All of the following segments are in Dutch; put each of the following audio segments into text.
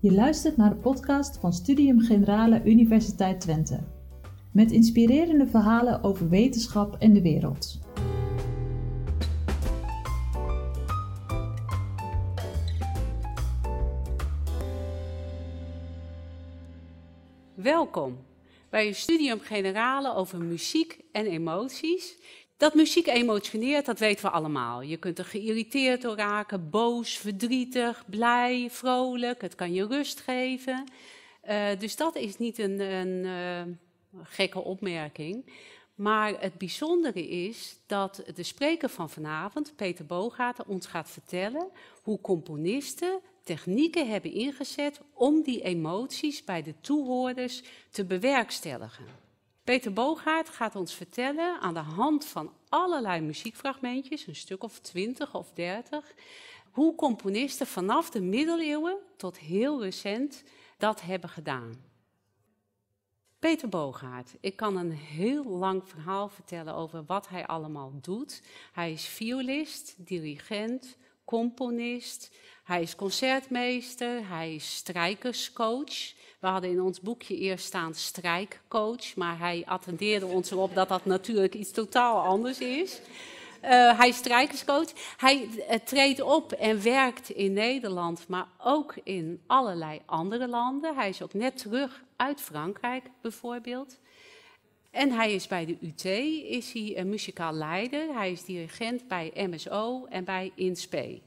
Je luistert naar de podcast van Studium Generale Universiteit Twente. Met inspirerende verhalen over wetenschap en de wereld. Welkom bij een Studium Generale over muziek en emoties. Dat muziek emotioneert, dat weten we allemaal. Je kunt er geïrriteerd door raken, boos, verdrietig, blij, vrolijk. Het kan je rust geven. Uh, dus dat is niet een, een uh, gekke opmerking. Maar het bijzondere is dat de spreker van vanavond, Peter Bogaert, ons gaat vertellen hoe componisten technieken hebben ingezet om die emoties bij de toehoorders te bewerkstelligen. Peter Bogaert gaat ons vertellen aan de hand van allerlei muziekfragmentjes, een stuk of twintig of dertig, hoe componisten vanaf de middeleeuwen tot heel recent dat hebben gedaan. Peter Bogaert, ik kan een heel lang verhaal vertellen over wat hij allemaal doet. Hij is violist, dirigent, componist, hij is concertmeester, hij is strijkerscoach. We hadden in ons boekje eerst staan strijkcoach, maar hij attendeerde ons erop dat dat natuurlijk iets totaal anders is. Uh, hij is strijkerscoach. Hij uh, treedt op en werkt in Nederland, maar ook in allerlei andere landen. Hij is ook net terug uit Frankrijk bijvoorbeeld. En hij is bij de UT, is hij een muzikaal leider. Hij is dirigent bij MSO en bij INSPE.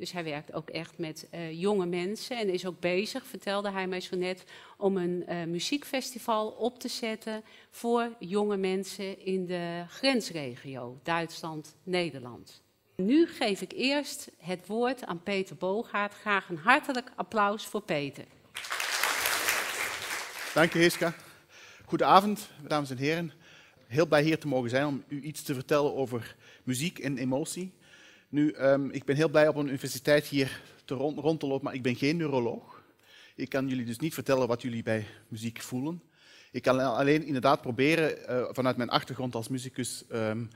Dus hij werkt ook echt met uh, jonge mensen en is ook bezig, vertelde hij mij zo net, om een uh, muziekfestival op te zetten voor jonge mensen in de grensregio Duitsland-Nederland. Nu geef ik eerst het woord aan Peter Bogaert. Graag een hartelijk applaus voor Peter. Dank je, Heeska. Goedenavond, dames en heren. Heel blij hier te mogen zijn om u iets te vertellen over muziek en emotie. Nu, um, ik ben heel blij op een universiteit hier te rond, rond te lopen, maar ik ben geen neuroloog. Ik kan jullie dus niet vertellen wat jullie bij muziek voelen. Ik kan alleen inderdaad proberen, uh, vanuit mijn achtergrond als muzikus, um,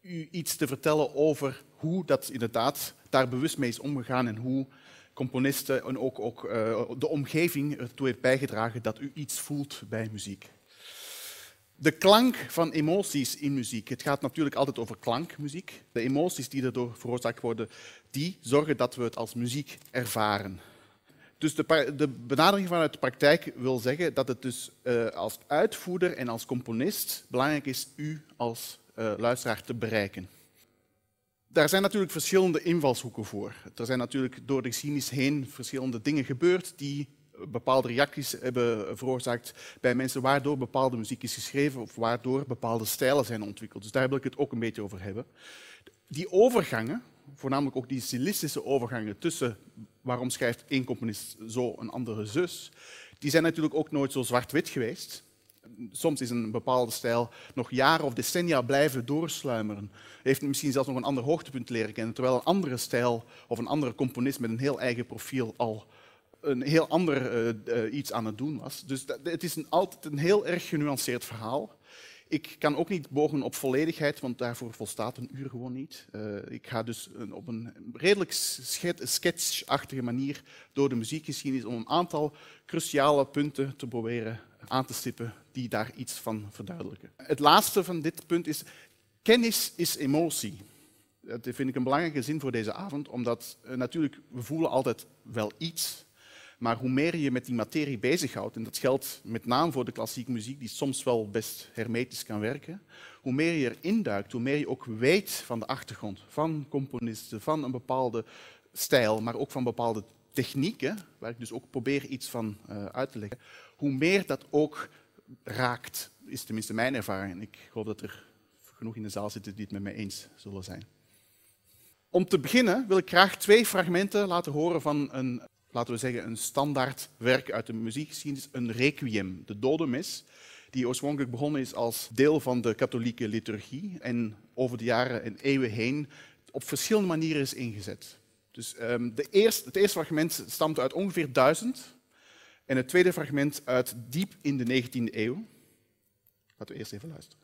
u iets te vertellen over hoe dat inderdaad daar bewust mee is omgegaan en hoe componisten en ook, ook uh, de omgeving ertoe heeft bijgedragen dat u iets voelt bij muziek. De klank van emoties in muziek. Het gaat natuurlijk altijd over klankmuziek. De emoties die erdoor veroorzaakt worden, die zorgen dat we het als muziek ervaren. Dus de, de benadering vanuit de praktijk wil zeggen dat het dus uh, als uitvoerder en als componist belangrijk is u als uh, luisteraar te bereiken. Daar zijn natuurlijk verschillende invalshoeken voor. Er zijn natuurlijk door de geschiedenis heen verschillende dingen gebeurd die bepaalde reacties hebben veroorzaakt bij mensen waardoor bepaalde muziek is geschreven of waardoor bepaalde stijlen zijn ontwikkeld. Dus daar wil ik het ook een beetje over hebben. Die overgangen, voornamelijk ook die stilistische overgangen tussen waarom schrijft één componist zo, een andere zus, die zijn natuurlijk ook nooit zo zwart-wit geweest. Soms is een bepaalde stijl nog jaren of decennia blijven doorsluimeren. Heeft misschien zelfs nog een ander hoogtepunt leren kennen, terwijl een andere stijl of een andere componist met een heel eigen profiel al een heel ander uh, uh, iets aan het doen was. Dus het is een, altijd een heel erg genuanceerd verhaal. Ik kan ook niet bogen op volledigheid, want daarvoor volstaat een uur gewoon niet. Uh, ik ga dus op een redelijk sketchachtige manier door de muziekgeschiedenis om een aantal cruciale punten te proberen aan te stippen die daar iets van verduidelijken. Het laatste van dit punt is, kennis is emotie. Dat vind ik een belangrijke zin voor deze avond, omdat natuurlijk, we voelen altijd wel iets, maar hoe meer je met die materie bezighoudt, en dat geldt met name voor de klassieke muziek, die soms wel best hermetisch kan werken, hoe meer je erin duikt, hoe meer je ook weet van de achtergrond, van componisten, van een bepaalde stijl, maar ook van bepaalde technieken, waar ik dus ook probeer iets van uh, uit te leggen, hoe meer dat ook raakt, is tenminste mijn ervaring. Ik hoop dat er genoeg in de zaal zitten die het met mij eens zullen zijn. Om te beginnen wil ik graag twee fragmenten laten horen van een laten we zeggen, een standaard werk uit de muziekgeschiedenis, een requiem, de dodenmis, die oorspronkelijk begonnen is als deel van de katholieke liturgie en over de jaren en eeuwen heen op verschillende manieren is ingezet. Dus um, de het eerste fragment stamt uit ongeveer 1000 en het tweede fragment uit diep in de 19e eeuw. Laten we eerst even luisteren.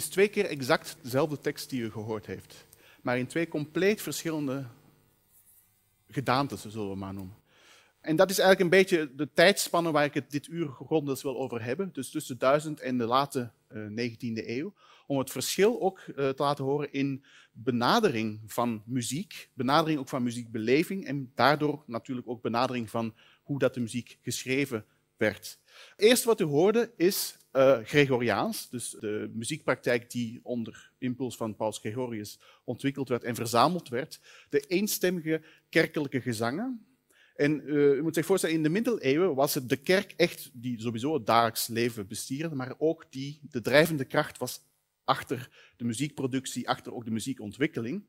Is twee keer exact dezelfde tekst die u gehoord heeft, maar in twee compleet verschillende gedaantes, zullen we maar noemen. En dat is eigenlijk een beetje de tijdspanne waar ik het dit uur grondig wil over hebben, dus tussen 1000 en de late uh, eh, 19e eeuw, om het verschil ook uh, te laten horen in benadering van muziek, benadering ook van muziekbeleving en daardoor natuurlijk ook benadering van hoe dat de muziek geschreven werd. Eerst wat u hoorde is uh, Gregoriaans, dus de muziekpraktijk die onder impuls van Paus Gregorius ontwikkeld werd en verzameld werd. De eenstemmige kerkelijke gezangen. En uh, u moet zich voorstellen, in de middeleeuwen was het de kerk echt die sowieso het dagelijks leven bestierde, maar ook die de drijvende kracht was achter de muziekproductie, achter ook de muziekontwikkeling.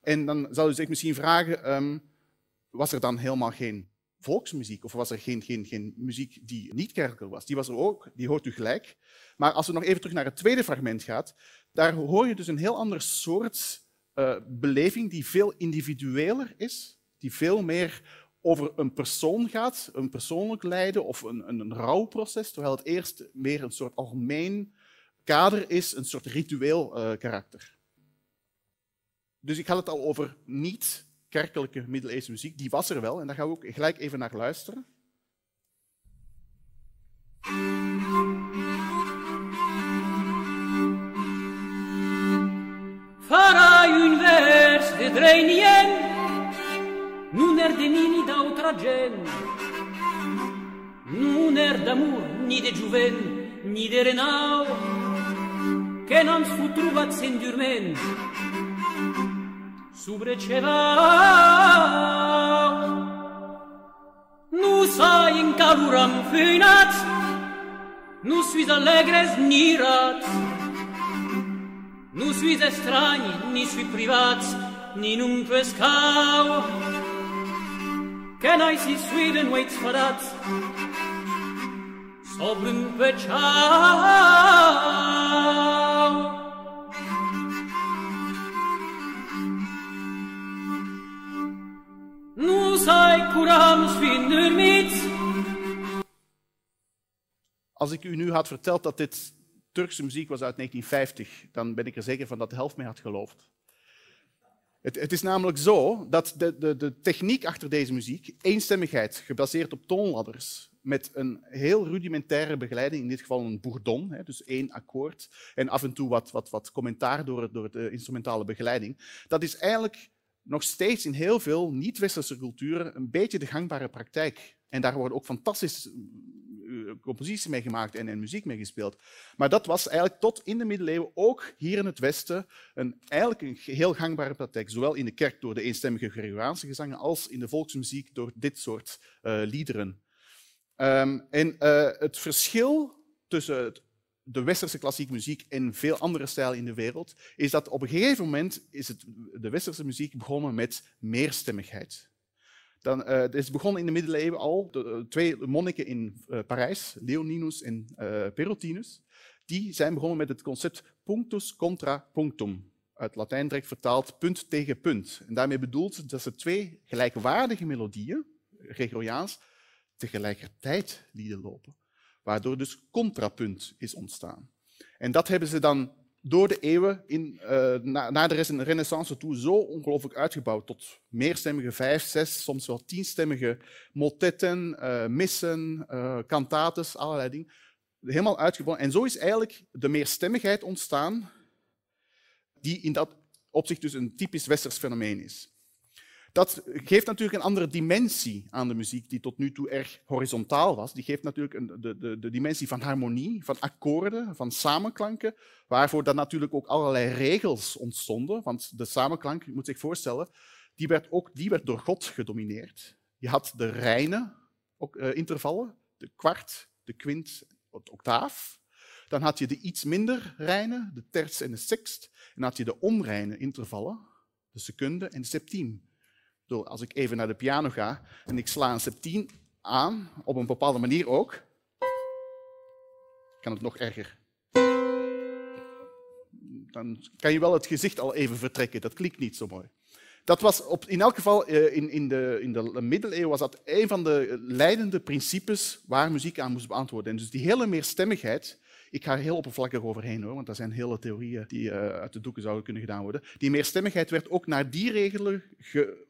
En dan zou u zich misschien vragen, um, was er dan helemaal geen volksmuziek? Of was er geen, geen, geen muziek die niet kerkelijk was? Die was er ook, die hoort u gelijk. Maar als we nog even terug naar het tweede fragment gaat, daar hoor je dus een heel ander soort uh, beleving die veel individueler is, die veel meer over een persoon gaat, een persoonlijk lijden of een, een, een rouwproces, terwijl het eerst meer een soort algemeen kader is, een soort ritueel uh, karakter. Dus ik had het al over niet kerkelijke middeleeuwse muziek, die was er wel en daar gaan we ook gelijk even naar luisteren. Farai un vers de drenien, non er de nini d'altra gen, non er d'amour ni de juven, ni de renau, che non fu truvat sendurment, subrecevau. Nu sai in caluram fânat, nu suis alegres ni nu suis estrani, ni suis privats, ni num pescau. Can I see Sweden waits for that? Sobrun Als ik u nu had verteld dat dit Turkse muziek was uit 1950, dan ben ik er zeker van dat de helft mee had geloofd. Het, het is namelijk zo dat de, de, de techniek achter deze muziek, eenstemmigheid gebaseerd op toonladders, met een heel rudimentaire begeleiding, in dit geval een bourdon, dus één akkoord, en af en toe wat, wat, wat commentaar door, door de instrumentale begeleiding, dat is eigenlijk nog steeds in heel veel niet-westerse culturen een beetje de gangbare praktijk. En daar worden ook fantastische compositie mee gemaakt en, muziek mee gespeeld. Maar dat was eigenlijk tot in de middeleeuwen ook hier in het Westen een, eigenlijk een heel gangbare praktijk. Zowel in de kerk door de eenstemmige Gregoriaanse gezangen als in de volksmuziek door dit soort uh, liederen. Um, en uh, het verschil tussen het de westerse klassieke muziek en veel andere stijlen in de wereld, is dat op een gegeven moment is het, de westerse muziek begonnen met meerstemmigheid. Dan, uh, het is begonnen in de middeleeuwen al. De, de twee monniken in uh, Parijs, Leoninus en Perotinus, die zijn begonnen met het concept punctus contra punctum. Uit Latijn direct vertaald punt tegen punt. En daarmee bedoelt dat ze twee gelijkwaardige melodieën, Gregoriaans, tegelijkertijd lieten lopen waardoor dus contrapunt is ontstaan. En dat hebben ze dan door de eeuwen, in, uh, na, de renaissance toe, zo ongelooflijk uitgebouwd tot meerstemmige vijf, zes, soms wel tienstemmige motetten, uh, missen, uh, cantates, allerlei dingen. Helemaal uitgebouwd. En zo is eigenlijk de meerstemmigheid ontstaan, die in dat opzicht dus een typisch westers fenomeen is. Dat geeft natuurlijk een andere dimensie aan de muziek, die tot nu toe erg horizontaal was. Die geeft natuurlijk een, de, de, de, dimensie van harmonie, van akkoorden, van samenklanken, waarvoor dan natuurlijk ook allerlei regels ontstonden. Want de samenklank, je moet zich voorstellen, die werd, ook, die werd door God gedomineerd. Je had de reine uh, intervallen, de kwart, de kwint, de octaaf. Dan had je de iets minder reine, de terts en de sext. En dan had je de onreine intervallen, de secunde en de septiem als ik even naar de piano ga en ik sla een septien aan, op een bepaalde manier ook, kan het nog erger. Dan kan je wel het gezicht al even vertrekken. Dat klinkt niet zo mooi. Dat was op, in elk geval eh, in, in, de, in de middeleeuwen was dat een van de leidende principes waar muziek aan moest beantwoorden. En dus die hele meerstemmigheid ik ga heel oppervlakkig overheen hoor, want er zijn hele theorieën die uh, uit de doeken zouden kunnen gedaan worden. Die meerstemmigheid werd ook naar die regelen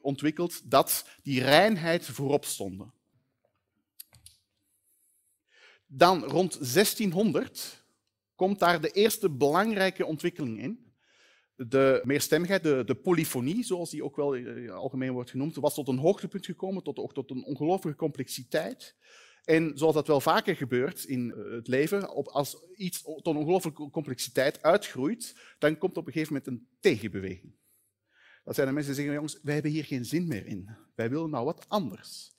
ontwikkeld dat die reinheid voorop stonden. Dan rond 1600 komt daar de eerste belangrijke ontwikkeling in. De meerstemmigheid, de, de polyfonie, zoals die ook wel uh, algemeen wordt genoemd, was tot een hoogtepunt gekomen, tot, ook tot een ongelooflijke complexiteit. En zoals dat wel vaker gebeurt in eh, het leven, als iets tot ongelooflijke complexiteit uitgroeit, dan komt op een gegeven moment een tegenbeweging. Dat zijn de mensen die zeggen, jongens, wij hebben hier geen zin meer in. Wij willen nou wat anders.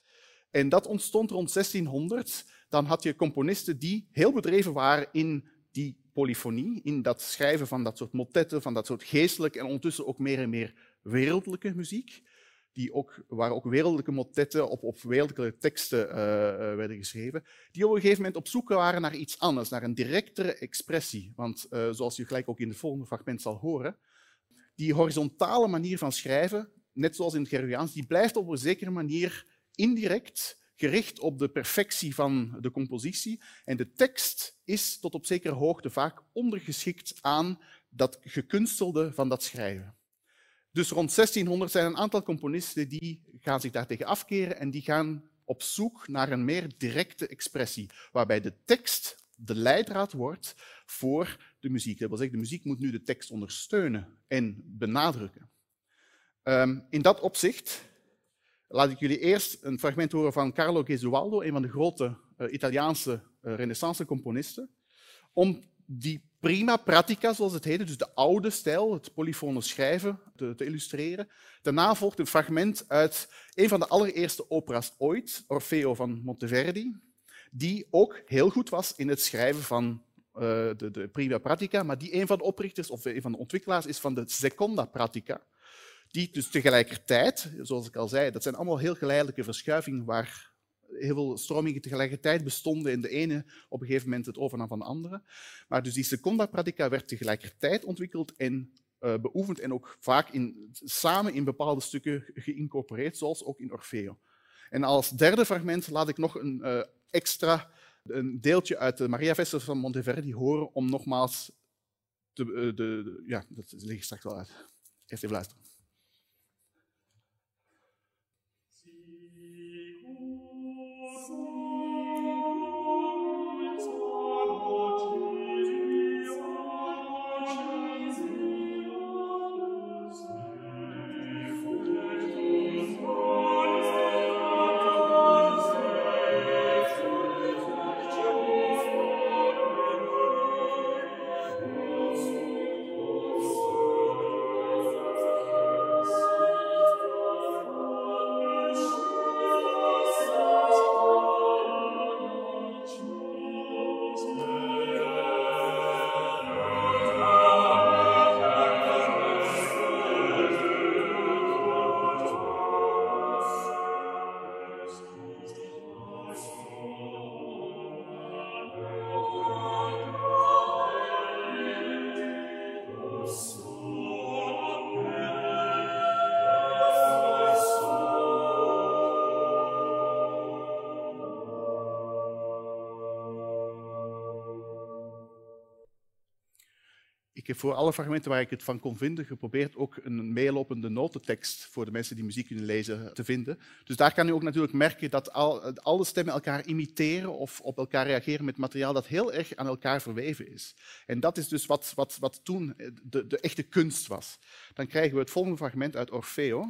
En dat ontstond rond 1600. Dan had je componisten die heel bedreven waren in die polyfonie, in dat schrijven van dat soort motetten, van dat soort geestelijke en ondertussen ook meer en meer wereldlijke muziek die ook, waar ook wereldlijke motetten op, op wereldlijke teksten uh, werden geschreven, die op een gegeven moment op zoek waren naar iets anders, naar een directere expressie. Want uh, zoals u gelijk ook in het volgende fragment zal horen, die horizontale manier van schrijven, net zoals in het Geruaans, die blijft op een zekere manier indirect gericht op de perfectie van de compositie. En de tekst is tot op zekere hoogte vaak ondergeschikt aan dat gekunstelde van dat schrijven. Dus rond 1600 zijn een aantal componisten die gaan zich daartegen afkeren en die gaan op zoek naar een meer directe expressie, waarbij de tekst de leidraad wordt voor de muziek. Dat wil zeggen, de muziek moet nu de tekst ondersteunen en benadrukken. Um, in dat opzicht laat ik jullie eerst een fragment horen van Carlo Gesualdo, een van de grote uh, Italiaanse uh, renaissance componisten, om die prima pratica, zoals het heette, dus de oude stijl, het polyfone schrijven, te, te, illustreren. Daarna volgt een fragment uit een van de allereerste opera's ooit, Orfeo van Monteverdi, die ook heel goed was in het schrijven van uh, de, de prima pratica, maar die een van de oprichters of een van de ontwikkelaars is van de seconda pratica, die dus tegelijkertijd, zoals ik al zei, dat zijn allemaal heel geleidelijke verschuivingen waar heel veel stromingen tegelijkertijd bestonden en de ene op een gegeven moment het overnam van de andere. Maar dus die seconda pratica werd tegelijkertijd ontwikkeld en uh, beoefend en ook vaak in, samen in bepaalde stukken geïncorporeerd, zoals ook in Orfeo. En als derde fragment laat ik nog een uh, extra een deeltje uit de Maria Vester van Monteverdi horen om nogmaals te, uh, de, de, ja, dat leg ik straks wel uit. Eerst even luisteren. Heb voor alle fragmenten waar ik het van kon vinden geprobeerd ook een meelopende notentekst voor de mensen die muziek kunnen lezen te vinden. Dus daar kan u ook natuurlijk merken dat al, alle stemmen elkaar imiteren of op elkaar reageren met materiaal dat heel erg aan elkaar verweven is. En dat is dus wat, wat, wat toen de, de echte kunst was. Dan krijgen we het volgende fragment uit Orfeo.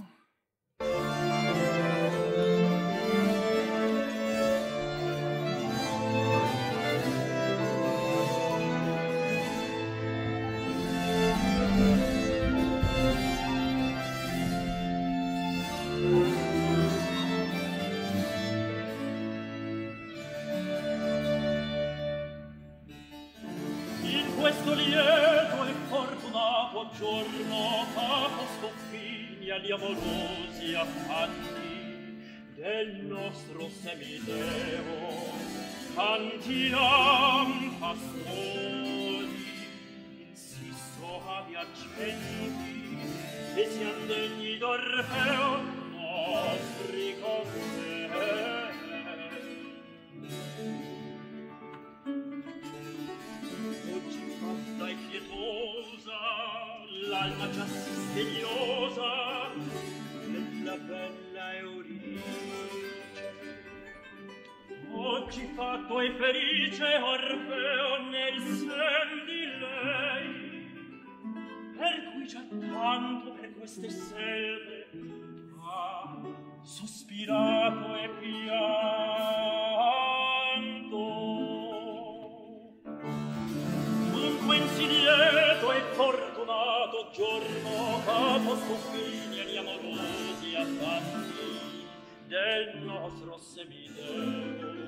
giorno capo sconfini agli amorosi affatti del nostro semideo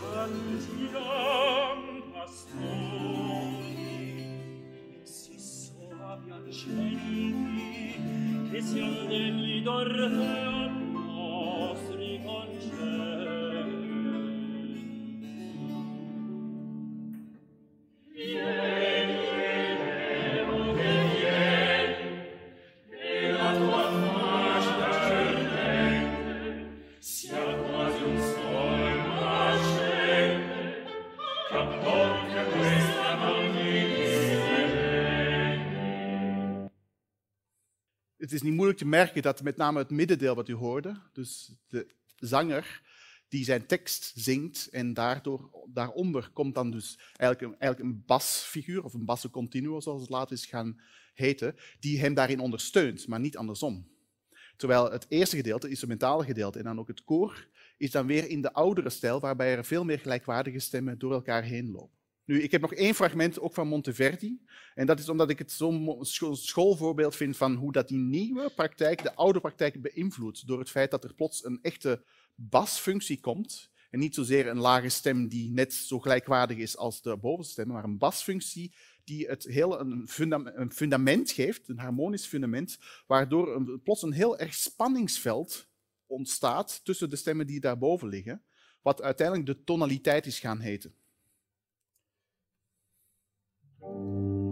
cantiram pastori si soavian centi che sian degli d'orfeo is niet moeilijk te merken dat met name het middendeel wat u hoorde, dus de zanger die zijn tekst zingt en daardoor, daaronder komt dan dus eigenlijk een, eigenlijk een basfiguur of een basso continuo, zoals het later is gaan heten, die hem daarin ondersteunt, maar niet andersom. Terwijl het eerste gedeelte, het instrumentale gedeelte en dan ook het koor, is dan weer in de oudere stijl, waarbij er veel meer gelijkwaardige stemmen door elkaar heen lopen. Nu, ik heb nog één fragment, ook van Monteverdi. En dat is omdat ik het zo'n schoolvoorbeeld vind van hoe dat die nieuwe praktijk de oude praktijk beïnvloedt. Door het feit dat er plots een echte basfunctie komt. En niet zozeer een lage stem die net zo gelijkwaardig is als de bovenste stem, maar een basfunctie die het hele een, fundament geeft, een harmonisch fundament, waardoor plots een heel erg spanningsveld ontstaat tussen de stemmen die daarboven liggen, wat uiteindelijk de tonaliteit is gaan heten. Música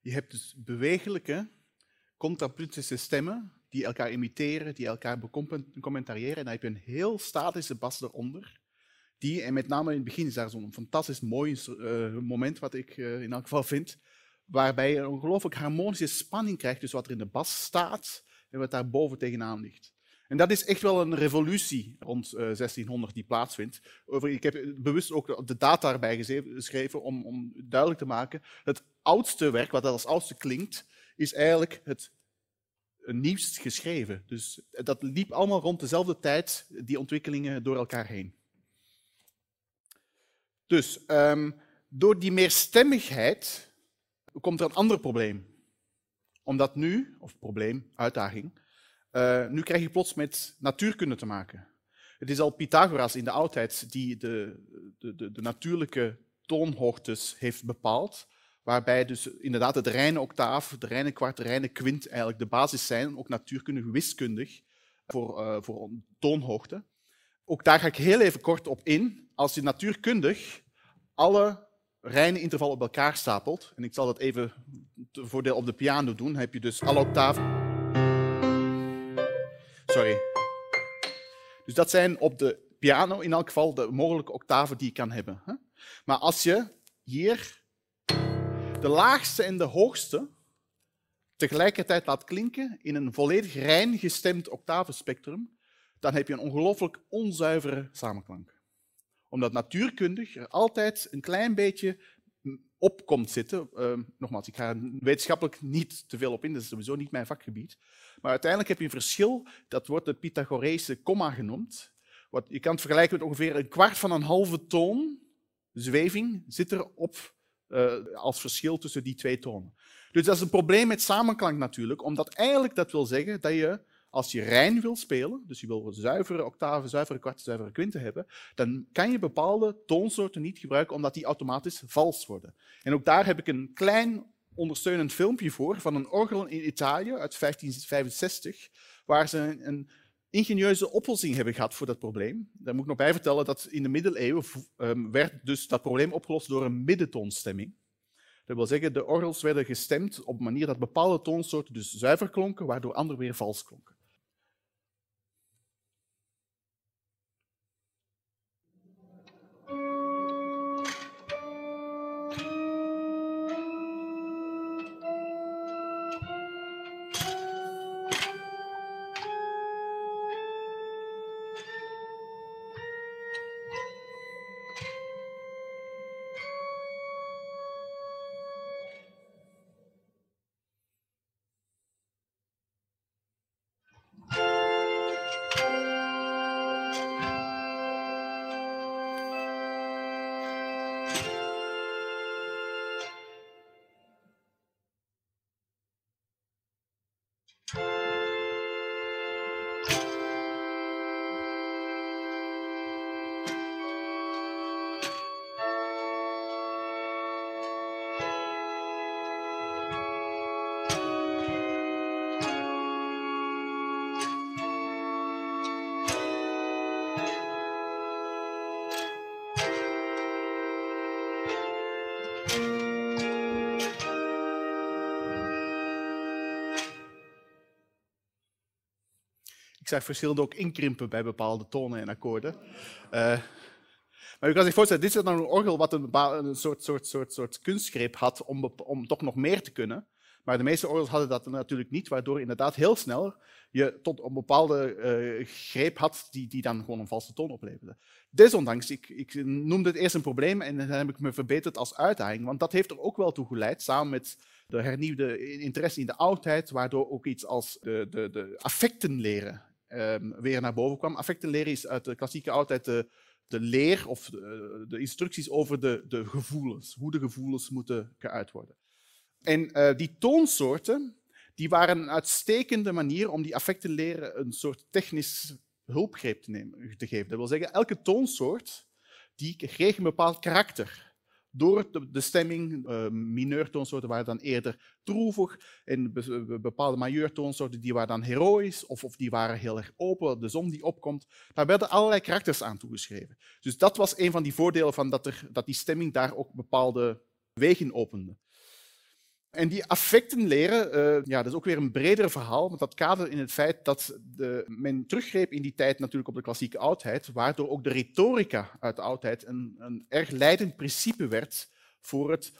Je hebt dus bewegelijke, contrapuntische stemmen die elkaar imiteren, die elkaar becommentariëren. En dan heb je een heel statische bas eronder. Die, en met name in het begin is daar zo'n fantastisch mooi uh, moment, wat ik uh, in elk geval vind, waarbij je een ongelooflijk harmonische spanning krijgt tussen wat er in de bas staat en wat daar boven tegenaan ligt. En dat is echt wel een revolutie rond uh, 1600 die plaatsvindt. Ik heb bewust ook de data erbij geschreven om, om duidelijk te maken. Het oudste werk, wat als oudste klinkt, is eigenlijk het nieuwst geschreven. Dus dat liep allemaal rond dezelfde tijd, die ontwikkelingen door elkaar heen. Dus um, door die meerstemmigheid komt er een ander probleem. Omdat nu, of probleem, uitdaging, uh, nu krijg je plots met natuurkunde te maken. Het is al Pythagoras in de oudheid die de, de, de, de natuurlijke toonhoogtes heeft bepaald, waarbij dus inderdaad het reine octaaf, de reine kwart, de reine kwint eigenlijk de basis zijn, ook natuurkundig, wiskundig, voor, uh, voor toonhoogte. Ook daar ga ik heel even kort op in. Als je natuurkundig alle reine intervallen op elkaar stapelt, en ik zal dat even voordeel op de piano doen, heb je dus alle octaven. Sorry. Dus dat zijn op de piano in elk geval de mogelijke octaven die je kan hebben. Maar als je hier de laagste en de hoogste tegelijkertijd laat klinken in een volledig rein gestemd octavenspectrum, dan heb je een ongelooflijk onzuivere samenklank. Omdat natuurkundig er altijd een klein beetje op komt zitten. Uh, nogmaals, ik ga wetenschappelijk niet te veel op in, dat is sowieso niet mijn vakgebied. Maar uiteindelijk heb je een verschil, dat wordt de Pythagorese komma genoemd. Wat, je kan het vergelijken met ongeveer een kwart van een halve toon zweving zit er op uh, als verschil tussen die twee tonen. Dus dat is een probleem met samenklank natuurlijk, omdat eigenlijk dat wil zeggen dat je als je rein wil spelen, dus je wil zuivere octaven, zuivere kwarten, zuivere kwinten hebben, dan kan je bepaalde toonsoorten niet gebruiken omdat die automatisch vals worden. En ook daar heb ik een klein ondersteunend filmpje voor van een orgel in Italië uit 1565, waar ze een ingenieuze oplossing hebben gehad voor dat probleem. Daar moet ik nog bij vertellen dat in de middeleeuwen um, werd dus dat probleem opgelost door een middentoonstemming. Dat wil zeggen, de orgels werden gestemd op manier dat bepaalde toonsoorten dus zuiver klonken, waardoor andere weer vals klonken. Zag verschillen ook inkrimpen bij bepaalde tonen en akkoorden. Uh, maar u kan zich voorstellen, dit is dan een orgel wat een, een soort, soort, soort, soort kunstgreep had om, om toch nog meer te kunnen. Maar de meeste orgels hadden dat natuurlijk niet, waardoor inderdaad heel snel je tot een bepaalde uh, greep had die, die dan gewoon een valse toon opleverde. Desondanks, ik, ik noemde het eerst een probleem en dan heb ik me verbeterd als uitdaging, want dat heeft er ook wel toe geleid, samen met de hernieuwde interesse in de oudheid, waardoor ook iets als de, de, de affecten leren um, weer naar boven kwam. Affectenleren is uit de klassieke oudheid de, de leer of de, de, instructies over de, de gevoelens, hoe de gevoelens moeten geuit worden. En uh, die toonsoorten die waren een uitstekende manier om die affecten leren een soort technisch hulpgreep te, nemen, te geven. Dat wil zeggen, elke toonsoort die kreeg een bepaald karakter. Door de, stemming, uh, mineurtoonsoorten waren dan eerder droevig en bepaalde majeurtoonsoorten die waren dan heroïs of, of die waren heel erg open, de zon die opkomt. Daar werden allerlei karakters aan toegeschreven. Dus dat was een van die voordelen van dat, er, dat die stemming daar ook bepaalde wegen opende. En die affecten leren, eh, ja, dat is ook weer een breder verhaal, want dat kader in het feit dat de, men teruggreep in die tijd natuurlijk op de klassieke oudheid, waardoor ook de retorica uit de oudheid een, een erg leidend principe werd voor het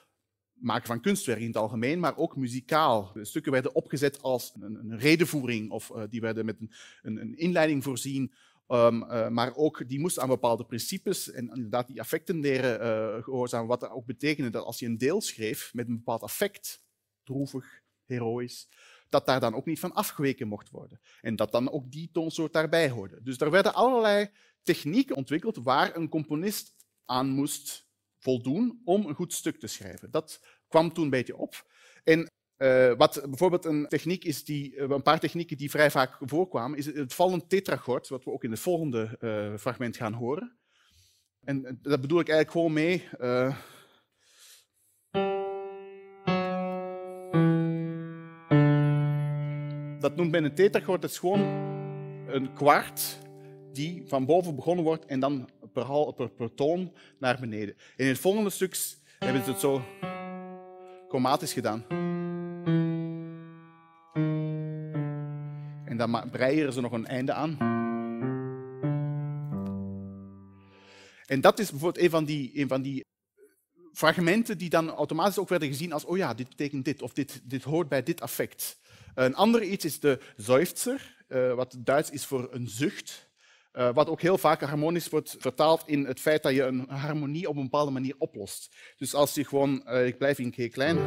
maken van kunstwerk in het algemeen, maar ook muzikaal. Stukken werden opgezet als een, een redenvoering of uh, die werden met een, een, een inleiding voorzien. Um, uh, maar ook die moesten aan bepaalde principes en inderdaad die affecten leren uh, gehoorzamen. Wat dat ook betekende dat als je een deel schreef met een bepaald affect, droevig, heroïs, dat daar dan ook niet van afgeweken mocht worden. En dat dan ook die toonsoort daarbij hoorde. Dus er werden allerlei technieken ontwikkeld waar een componist aan moest voldoen om een goed stuk te schrijven. Dat kwam toen een beetje op. En uh, wat bijvoorbeeld een techniek is, die, uh, een paar technieken die vrij vaak voorkwamen, is het vallend tetragord, wat we ook in het volgende uh, fragment gaan horen. En dat bedoel ik eigenlijk gewoon mee. dat noemt men een tetragord. Dat is gewoon een kwart die van boven begonnen wordt en dan per, hal, per, toon naar beneden. En in het volgende stuk hebben ze het zo chromatisch gedaan. Dan breien ze nog een einde aan. En dat is bijvoorbeeld een van die, van die fragmenten die dan automatisch ook werden gezien als, oh ja, dit betekent dit, of dit, dit hoort bij dit affect. Een ander iets is de Seufzer, uh, wat Duits is voor een zucht. Uh, wat ook heel vaak harmonisch wordt vertaald in het feit dat je een harmonie op een bepaalde manier oplost. Dus als je gewoon, uh, ik blijf in G klein.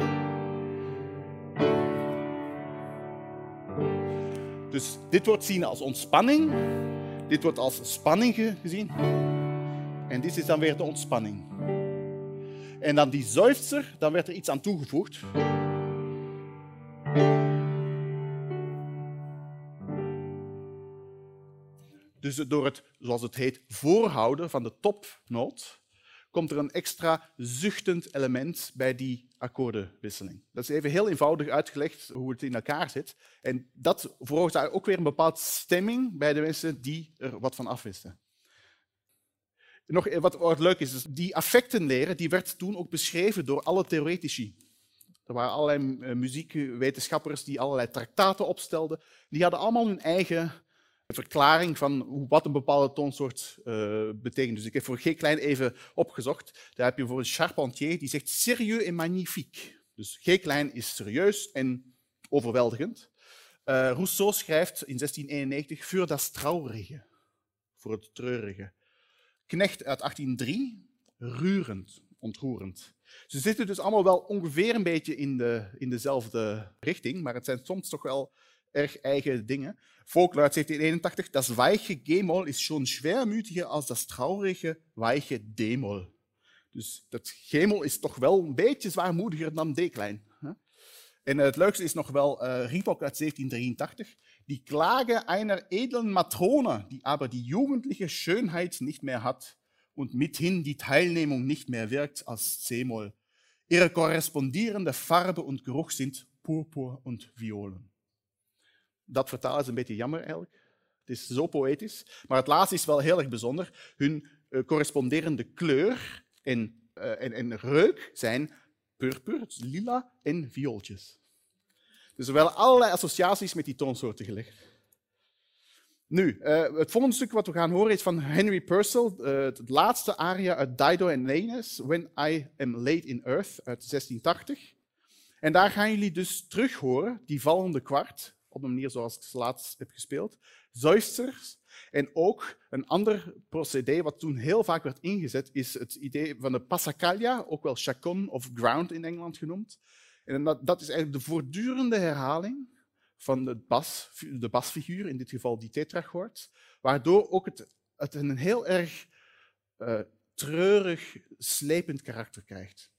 Dus dit wordt gezien als ontspanning, dit wordt als spanning gezien. En dit is dan weer de ontspanning. En dan die zuifzer, dan werd er iets aan toegevoegd. Dus door het, zoals het heet, voorhouden van de topnoot, komt er een extra zuchtend element bij die akkoordenwisseling. Dat is even heel eenvoudig uitgelegd hoe het in elkaar zit. En dat veroorzaakt ook weer een bepaalde stemming bij de mensen die er wat van afwisten. Nog wat, wat leuk is, is, die affectenleren die werd toen ook beschreven door alle theoretici. Er waren allerlei eh, muziekwetenschappers die allerlei traktaten opstelden. Die hadden allemaal hun eigen verklaring van wat een bepaalde toonsoort uh, betekent. Dus ik heb voor G klein even opgezocht. Daar heb je voor een Charpentier die zegt sérieux et magnifique. Dus G klein is serieus en overweldigend. Uh, Rousseau schrijft in 1691 für das Traurige, voor het treurige. Knecht uit 1803, rurend, ontroerend. Ze zitten dus allemaal wel ongeveer een beetje in, de, in dezelfde richting, maar het zijn soms toch wel erg dingen. Volkluid 1781, das weiche G-Moll is schon schwermütiger als das traurige weiche D-Moll. Dus dat G-Moll is toch wel een beetje zwaarmoediger dan D-klein. En het leukste is nog wel uh, uit 1783. Die Klage einer edlen Matrone, die aber die jugendliche Schönheit nicht mehr hat und mithin die Teilnehmung nicht mehr wirkt als C-Moll. Ihre korrespondierende Farbe und Geruch sind Purpur und Violen. Dat vertalen is een beetje jammer eigenlijk. Het is zo poëtisch. Maar het laatste is wel heel erg bijzonder. Hun uh, corresponderende kleur en, en, en reuk zijn purper, dus lila en viooltjes. Dus er werden allerlei associaties met die toonsoorten gelegd. Nu, uh, het volgende stuk wat we gaan horen is van Henry Purcell, het laatste aria uit Dido and Lanes, When I Am Late in Earth uit 1680. En daar gaan jullie dus terug horen, die vallende kwart, op een manier zoals ik het laatst heb gespeeld. Zuisters. En ook een ander procedé wat toen heel vaak werd ingezet, is het idee van de passacaglia, ook wel chacon of ground in Engeland genoemd. En dat, dat is eigenlijk de voortdurende herhaling van de, bas, de basfiguur, in dit geval die tetrachord, waardoor ook het, een heel erg uh, treurig, slepend karakter krijgt.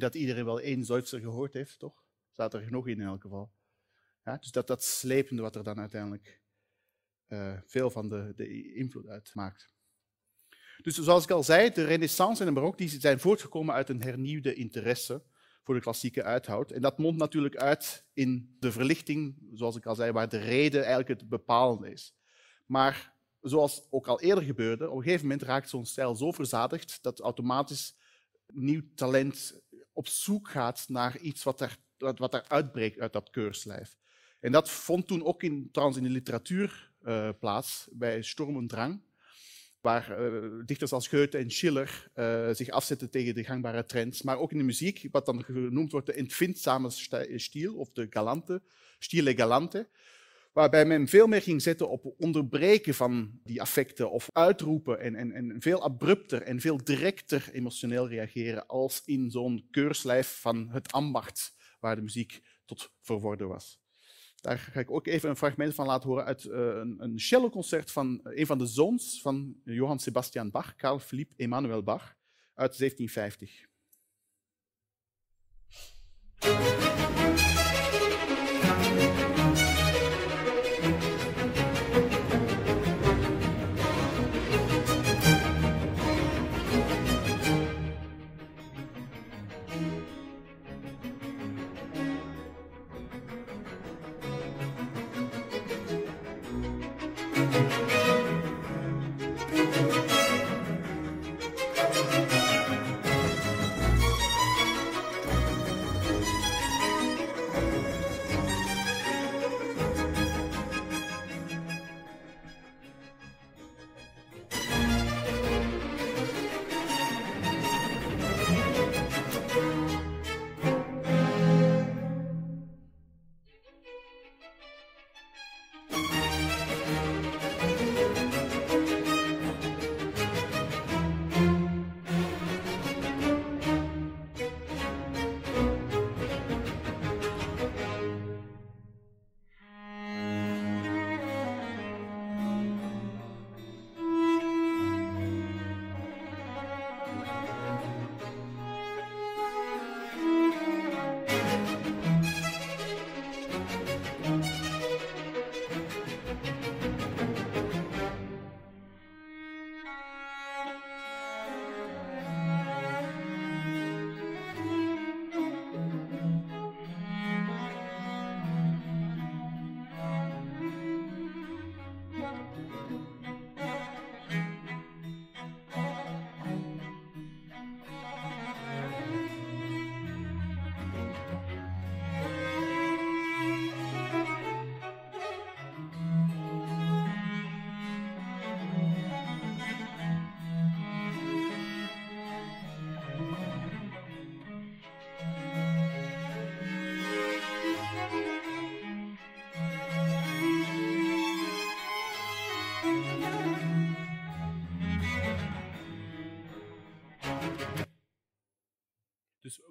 Dat iedereen wel één Duitser gehoord heeft, toch? Staat er nog in in elk geval. Ja, dus dat, dat slepende wat er dan uiteindelijk uh, veel van de, de invloed uitmaakt. Dus zoals ik al zei, de renaissance en de barok die zijn voortgekomen uit een hernieuwde interesse voor de klassieke uithoud. En dat mondt natuurlijk uit in de verlichting, zoals ik al zei, waar de reden eigenlijk het bepalende is. Maar zoals ook al eerder gebeurde, op een gegeven moment raakt zo'n stijl zo verzadigd dat automatisch nieuw talent op zoek gaat naar iets wat er, wat er uitbreekt uit dat keurslijf. En dat vond toen ook in, trouwens in de literatuur uh, plaats, bij Sturm und Drang waar uh, dichters als Goethe en Schiller uh, zich afzetten tegen de gangbare trends, maar ook in de muziek, wat dan genoemd wordt de entvindzame stiel of de galante, stile galante, waarbij men veel meer ging zetten op onderbreken van die affecten of uitroepen en, en, en veel abrupter en veel directer emotioneel reageren als in zo'n keurslijf van het ambacht waar de muziek tot verworden was. Daar ga ik ook even een fragment van laten horen uit uh, een, een celloconcert van een van de zoons van Johann Sebastian Bach, Carl Philipp Emanuel Bach, uit 1750.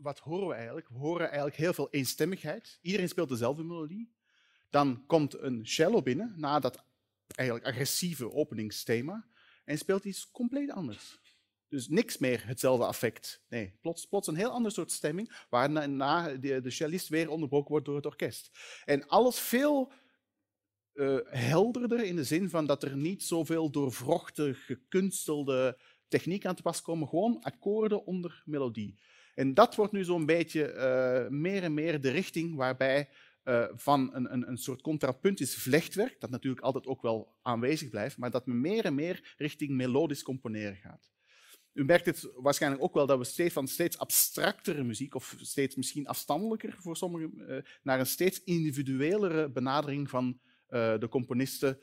Wat horen we eigenlijk? We horen eigenlijk heel veel eenstemmigheid. Iedereen speelt dezelfde melodie. Dan komt een cello binnen na dat eigenlijk agressieve openingsthema en speelt iets compleet anders. Dus niks meer hetzelfde affect. Nee, plots, plots een heel ander soort stemming, waarna de, de cellist weer onderbroken wordt door het orkest. En alles veel uh, helderder in de zin van dat er niet zoveel doorvrochte, gekunstelde techniek aan te pas komen, gewoon akkoorden onder melodie. En dat wordt nu zo'n beetje uh, meer en meer de richting waarbij uh, van een, een, een soort contrapuntisch vlechtwerk, dat natuurlijk altijd ook wel aanwezig blijft, maar dat men meer en meer richting melodisch componeren gaat. U merkt het waarschijnlijk ook wel dat we steeds van steeds abstractere muziek, of steeds misschien afstandelijker voor sommigen, uh, naar een steeds individuelere benadering van de componisten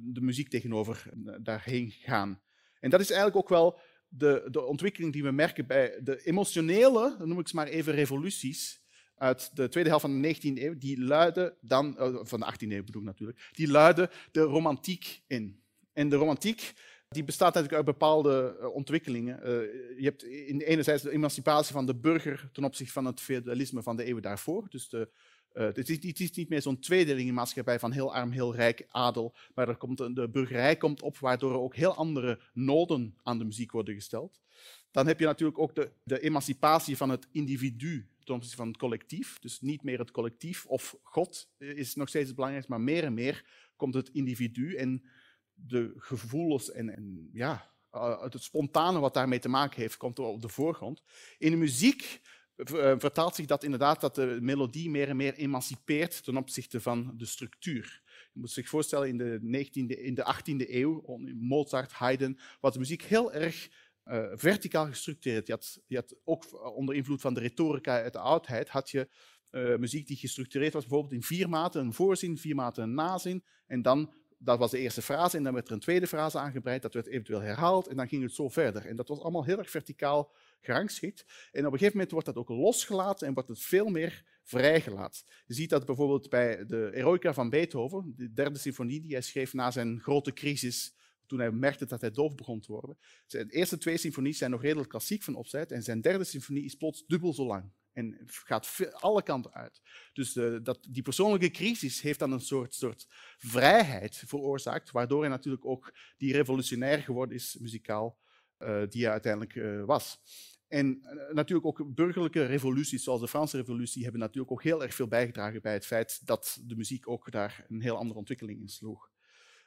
de muziek tegenover daarheen gaan. En dat is eigenlijk ook wel de, de ontwikkeling die we merken bij de emotionele, noem ik ze maar even revoluties, uit de tweede helft van de 19e eeuw, die luiden dan, uh, van de 18e eeuw bedoel ik natuurlijk, die luiden de romantiek in. En de romantiek die bestaat natuurlijk uit bepaalde uh, ontwikkelingen. Uh, je hebt enerzijds de emancipatie van de burger ten opzichte van het feudalisme van de eeuwen daarvoor. Dus de, uh, het, is, niet meer zo'n tweedeling in maatschappij van heel arm, heel rijk, adel, maar er komt, de burgerij komt op, waardoor er ook heel andere noden aan de muziek worden gesteld. Dan heb je natuurlijk ook de, de emancipatie van het individu ten opzichte van het collectief. Dus niet meer het collectief of God is nog steeds het belangrijkste, maar meer en meer komt het individu en de gevoelens en, en ja, uh, het spontane wat daarmee te maken heeft, komt op de voorgrond. In de muziek vertaalt zich dat inderdaad dat de melodie meer en meer emancipeert ten opzichte van de structuur. Je moet zich voorstellen, in de, 19e, in de 18e eeuw, Mozart, Haydn, was muziek heel erg uh, verticaal gestructureerd. Je had, had, ook onder invloed van de retorica uit de oudheid, had je muziek die gestructureerd was, bijvoorbeeld in vier maten, een voorzin, vier maten een nazin, en dan dat was de eerste frase en dan werd er een tweede frase aangebreid, dat werd eventueel herhaald en dan ging het zo verder. En dat was allemaal heel erg verticaal gerangschikt. En op een gegeven moment wordt dat ook losgelaten en wordt het veel meer vrijgelaten. Je ziet dat bijvoorbeeld bij de Eroica van Beethoven, de derde symfonie die hij schreef na zijn grote crisis, toen hij merkte dat hij doof begon te worden. Zijn eerste twee symfonies zijn nog redelijk klassiek van opzet en zijn derde symfonie is plots dubbel zo lang. En gaat alle kanten uit. Dus dat, die persoonlijke crisis heeft dan een soort, soort vrijheid veroorzaakt, waardoor hij natuurlijk ook die revolutionair geworden is, muzikaal, die hij uiteindelijk uh, was. En natuurlijk ook burgerlijke revoluties, zoals de Franse revolutie, hebben natuurlijk ook heel erg veel bijgedragen bij het feit dat de muziek ook daar een heel andere ontwikkeling in sloeg.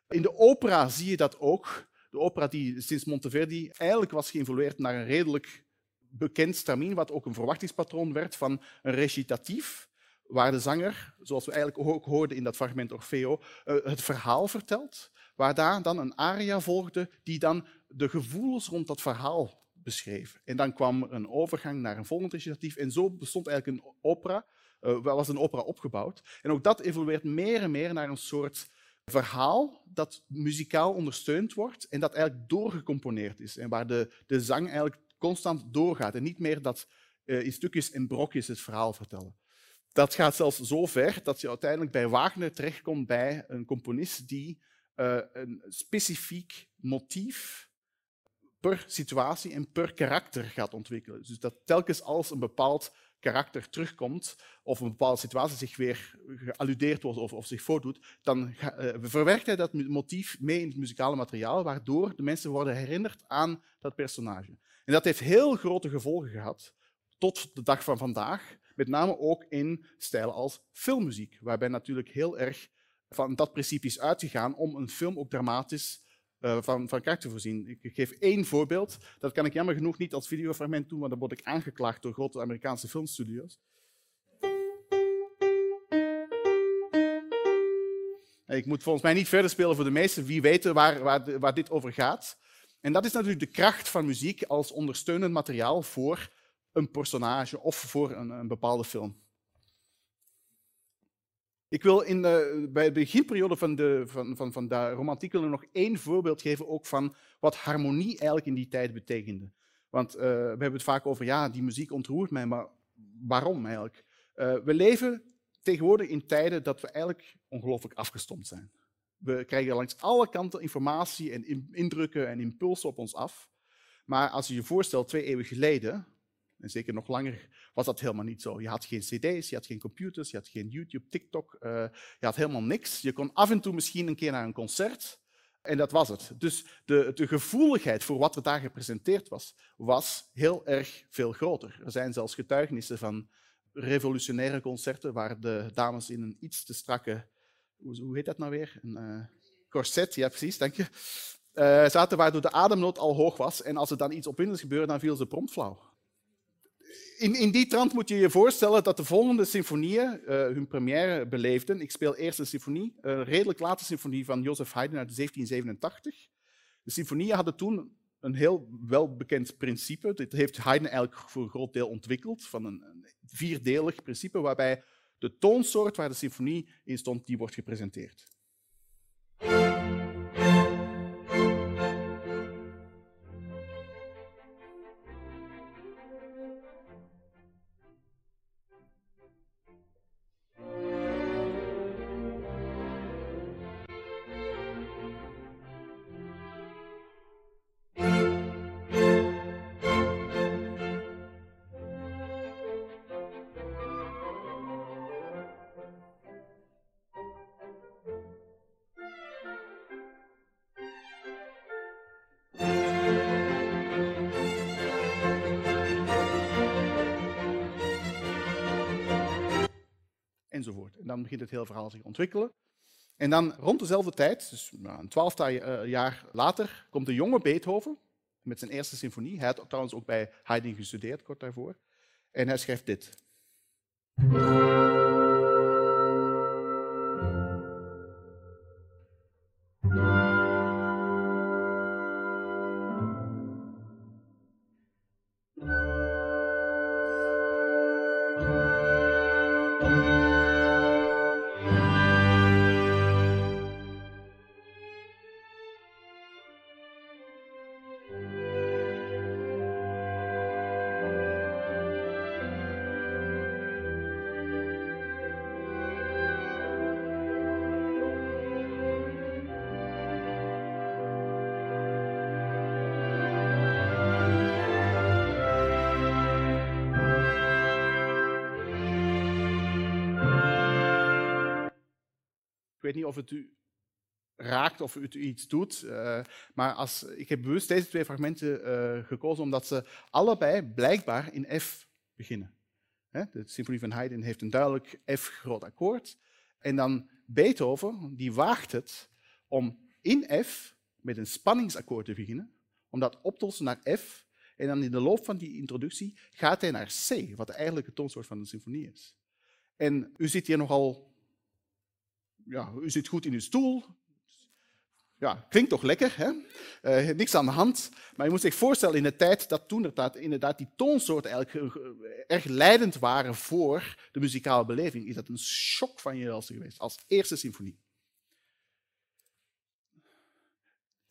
In de opera zie je dat ook. De opera die sinds Monteverdi eigenlijk was geïnvolueerd naar een redelijk bekend stramien, wat ook een verwachtingspatroon werd van een recitatief, waar de zanger, zoals we eigenlijk ook hoorden in dat fragment Orfeo, eh, het verhaal vertelt, waar daar dan een aria volgde die dan de gevoelens rond dat verhaal beschreef. En dan kwam er een overgang naar een volgend recitatief en zo bestond eigenlijk een opera, uh, was een opera opgebouwd. En ook dat evolueert meer en meer naar een soort verhaal dat muzikaal ondersteund wordt en dat eigenlijk doorgecomponeerd is en waar de, de zang eigenlijk constant doorgaat en niet meer dat uh, in stukjes en brokjes het verhaal vertellen. Dat gaat zelfs zo ver dat je uiteindelijk bij Wagner terechtkomt bij een componist die uh, een specifiek motief per situatie en per karakter gaat ontwikkelen. Dus dat telkens als een bepaald karakter terugkomt of een bepaalde situatie zich weer gealludeerd wordt of, of zich voordoet, dan uh, verwerkt hij dat motief mee in het muzikale materiaal, waardoor de mensen worden herinnerd aan dat personage. En dat heeft heel grote gevolgen gehad tot de dag van vandaag, met name ook in stijlen als filmmuziek, waarbij natuurlijk heel erg van dat principe is uitgegaan om een film ook dramatisch van, van karakter te voorzien. Ik geef één voorbeeld. Dat kan ik jammer genoeg niet als videofragment doen, want dan word ik aangeklaagd door grote Amerikaanse filmstudio's. Ik moet volgens mij niet verder spelen voor de meesten. Wie weten waar, waar, waar dit over gaat. En dat is natuurlijk de kracht van muziek als ondersteunend materiaal voor een personage of voor een, een bepaalde film. Ik wil in bij de beginperiode van de, van, van, van romantiek nog één voorbeeld geven ook van wat harmonie eigenlijk in die tijd betekende. Want uh, we hebben het vaak over, ja, die muziek ontroert mij, maar waarom eigenlijk? Uh, we leven tegenwoordig in tijden dat we eigenlijk ongelooflijk afgestomd zijn. We krijgen langs alle kanten informatie en indrukken en impulsen op ons af. Maar als je je voorstelt, twee eeuwen geleden, en zeker nog langer, was dat helemaal niet zo. Je had geen cd's, je had geen computers, je had geen YouTube, TikTok, uh, je had helemaal niks. Je kon af en toe misschien een keer naar een concert en dat was het. Dus de, de gevoeligheid voor wat er daar gepresenteerd was, was heel erg veel groter. Er zijn zelfs getuigenissen van revolutionaire concerten waar de dames in een iets te strakke hoe, heet dat nou weer? Een uh, corset, ja precies, dank je. Uh, zaten waardoor de ademnood al hoog was en als er dan iets op hun is gebeurd, dan viel ze prompt flauw. In, in die trant moet je je voorstellen dat de volgende symfonieën uh, hun première beleefden. Ik speel eerst een symfonie, een redelijk late symfonie van Joseph Haydn uit 1787. De symfonieën hadden toen een heel welbekend principe. Dit heeft Haydn eigenlijk voor een groot deel ontwikkeld, van een, een vierdelig principe waarbij de toonsoort waar de symfonie in stond, die wordt gepresenteerd. Dan begint het hele verhaal zich ontwikkelen. En dan rond dezelfde tijd, dus nou, een twaalftal eh, jaar later, komt de jonge Beethoven met zijn eerste symfonie. Hij had trouwens ook bij Haydn gestudeerd, kort daarvoor. En hij schrijft dit. Weet niet of het u raakt of u iets doet, uh, maar als, ik heb bewust deze twee fragmenten uh, gekozen omdat ze allebei blijkbaar in F beginnen. Hè? De symfonie van Haydn heeft een duidelijk F groot akkoord. En dan Beethoven, die waagt het om in F met een spanningsakkoord te beginnen, om dat op te lossen naar F. En dan in de loop van die introductie gaat hij naar C, wat eigenlijk het toonsoort van de symfonie is. En u zit hier nogal ja, u zit goed in uw stoel. Ja, klinkt toch lekker, hè? Uh, niks aan de hand. Maar je moet zich voorstellen in de tijd dat toen inderdaad, inderdaad die toonsoorten eigenlijk erg leidend waren voor de muzikale beleving, is dat een shock van je geweest, als eerste symfonie.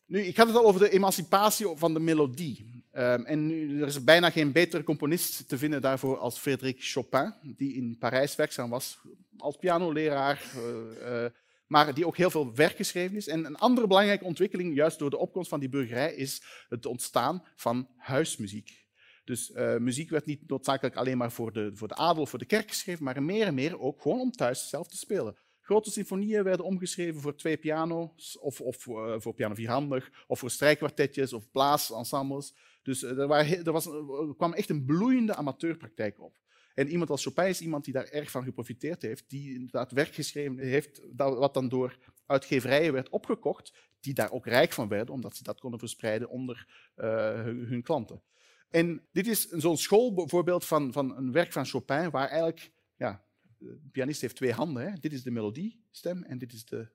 Nu, ik had het al over de emancipatie van de melodie. Um, en er is bijna geen betere componist te vinden daarvoor als Frédéric Chopin, die in Parijs werkzaam was als pianoleraar, uh, uh, maar die ook heel veel werk geschreven is. En een andere belangrijke ontwikkeling, juist door de opkomst van die burgerij, is het ontstaan van huismuziek. Dus uh, muziek werd niet noodzakelijk alleen maar voor de, voor de adel, voor de kerk geschreven, maar meer en meer ook gewoon om thuis zelf te spelen. Grote symfonieën werden omgeschreven voor twee piano's, of, of voor piano vierhandig, of voor strijkkwartetjes of blaasensembles. Dus er, waren, er, was, er kwam echt een bloeiende amateurpraktijk op. En iemand als Chopin is iemand die daar erg van geprofiteerd heeft, die inderdaad werk geschreven heeft, wat dan door uitgeverijen werd opgekocht, die daar ook rijk van werden, omdat ze dat konden verspreiden onder uh, hun klanten. En dit is zo'n schoolvoorbeeld van, van een werk van Chopin, waar eigenlijk, ja, de pianist heeft twee handen. Hè. Dit is de melodiestem en dit is de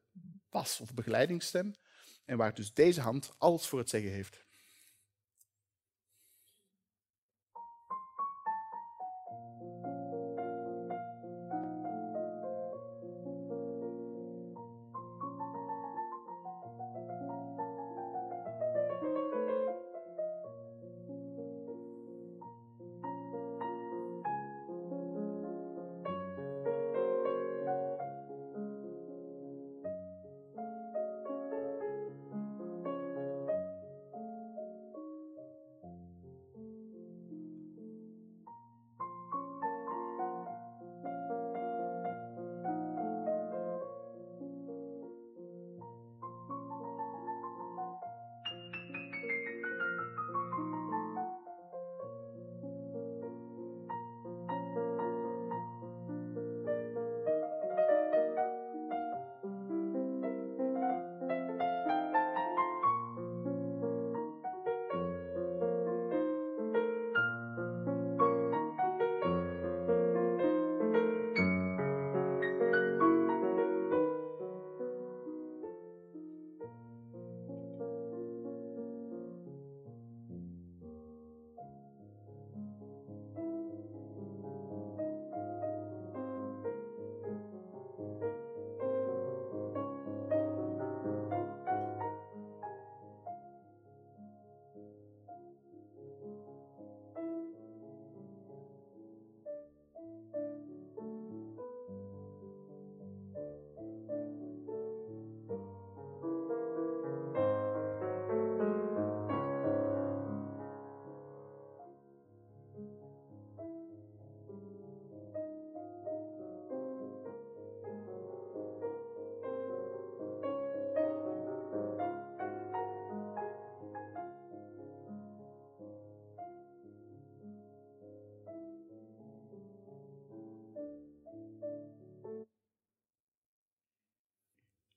bas- of begeleidingsstem. En waar dus deze hand alles voor het zeggen heeft.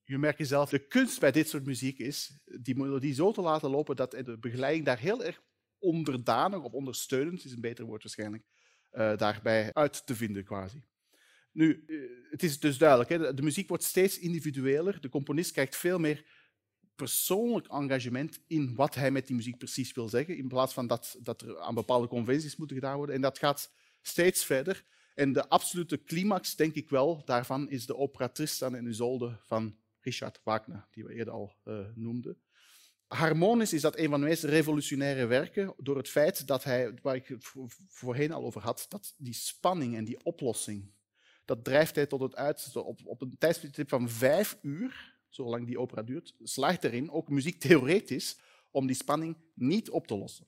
Je merkt zelf, de kunst bij dit soort muziek is die melodie zo te laten lopen dat de begeleiding daar heel erg onderdanig of ondersteunend, is een beter woord waarschijnlijk, uh, daarbij uit te vinden quasi. Nu, uh, het is dus duidelijk, hè, de muziek wordt steeds individueler. De componist krijgt veel meer persoonlijk engagement in wat hij met die muziek precies wil zeggen, in plaats van dat, dat er aan bepaalde conventies moeten gedaan worden. En dat gaat steeds verder. En de absolute climax, denk ik wel, daarvan is de opera Tristan en Isolde van Richard Wagner, die we eerder al uh, noemden. Harmonisch is dat een van de meest revolutionaire werken door het feit dat hij, waar ik het voorheen al over had, dat die spanning en die oplossing, dat drijft hij tot het uiterste. Op, op een tijdstip van vijf uur, zolang die opera duurt, slaagt erin, ook muziektheoretisch, om die spanning niet op te lossen.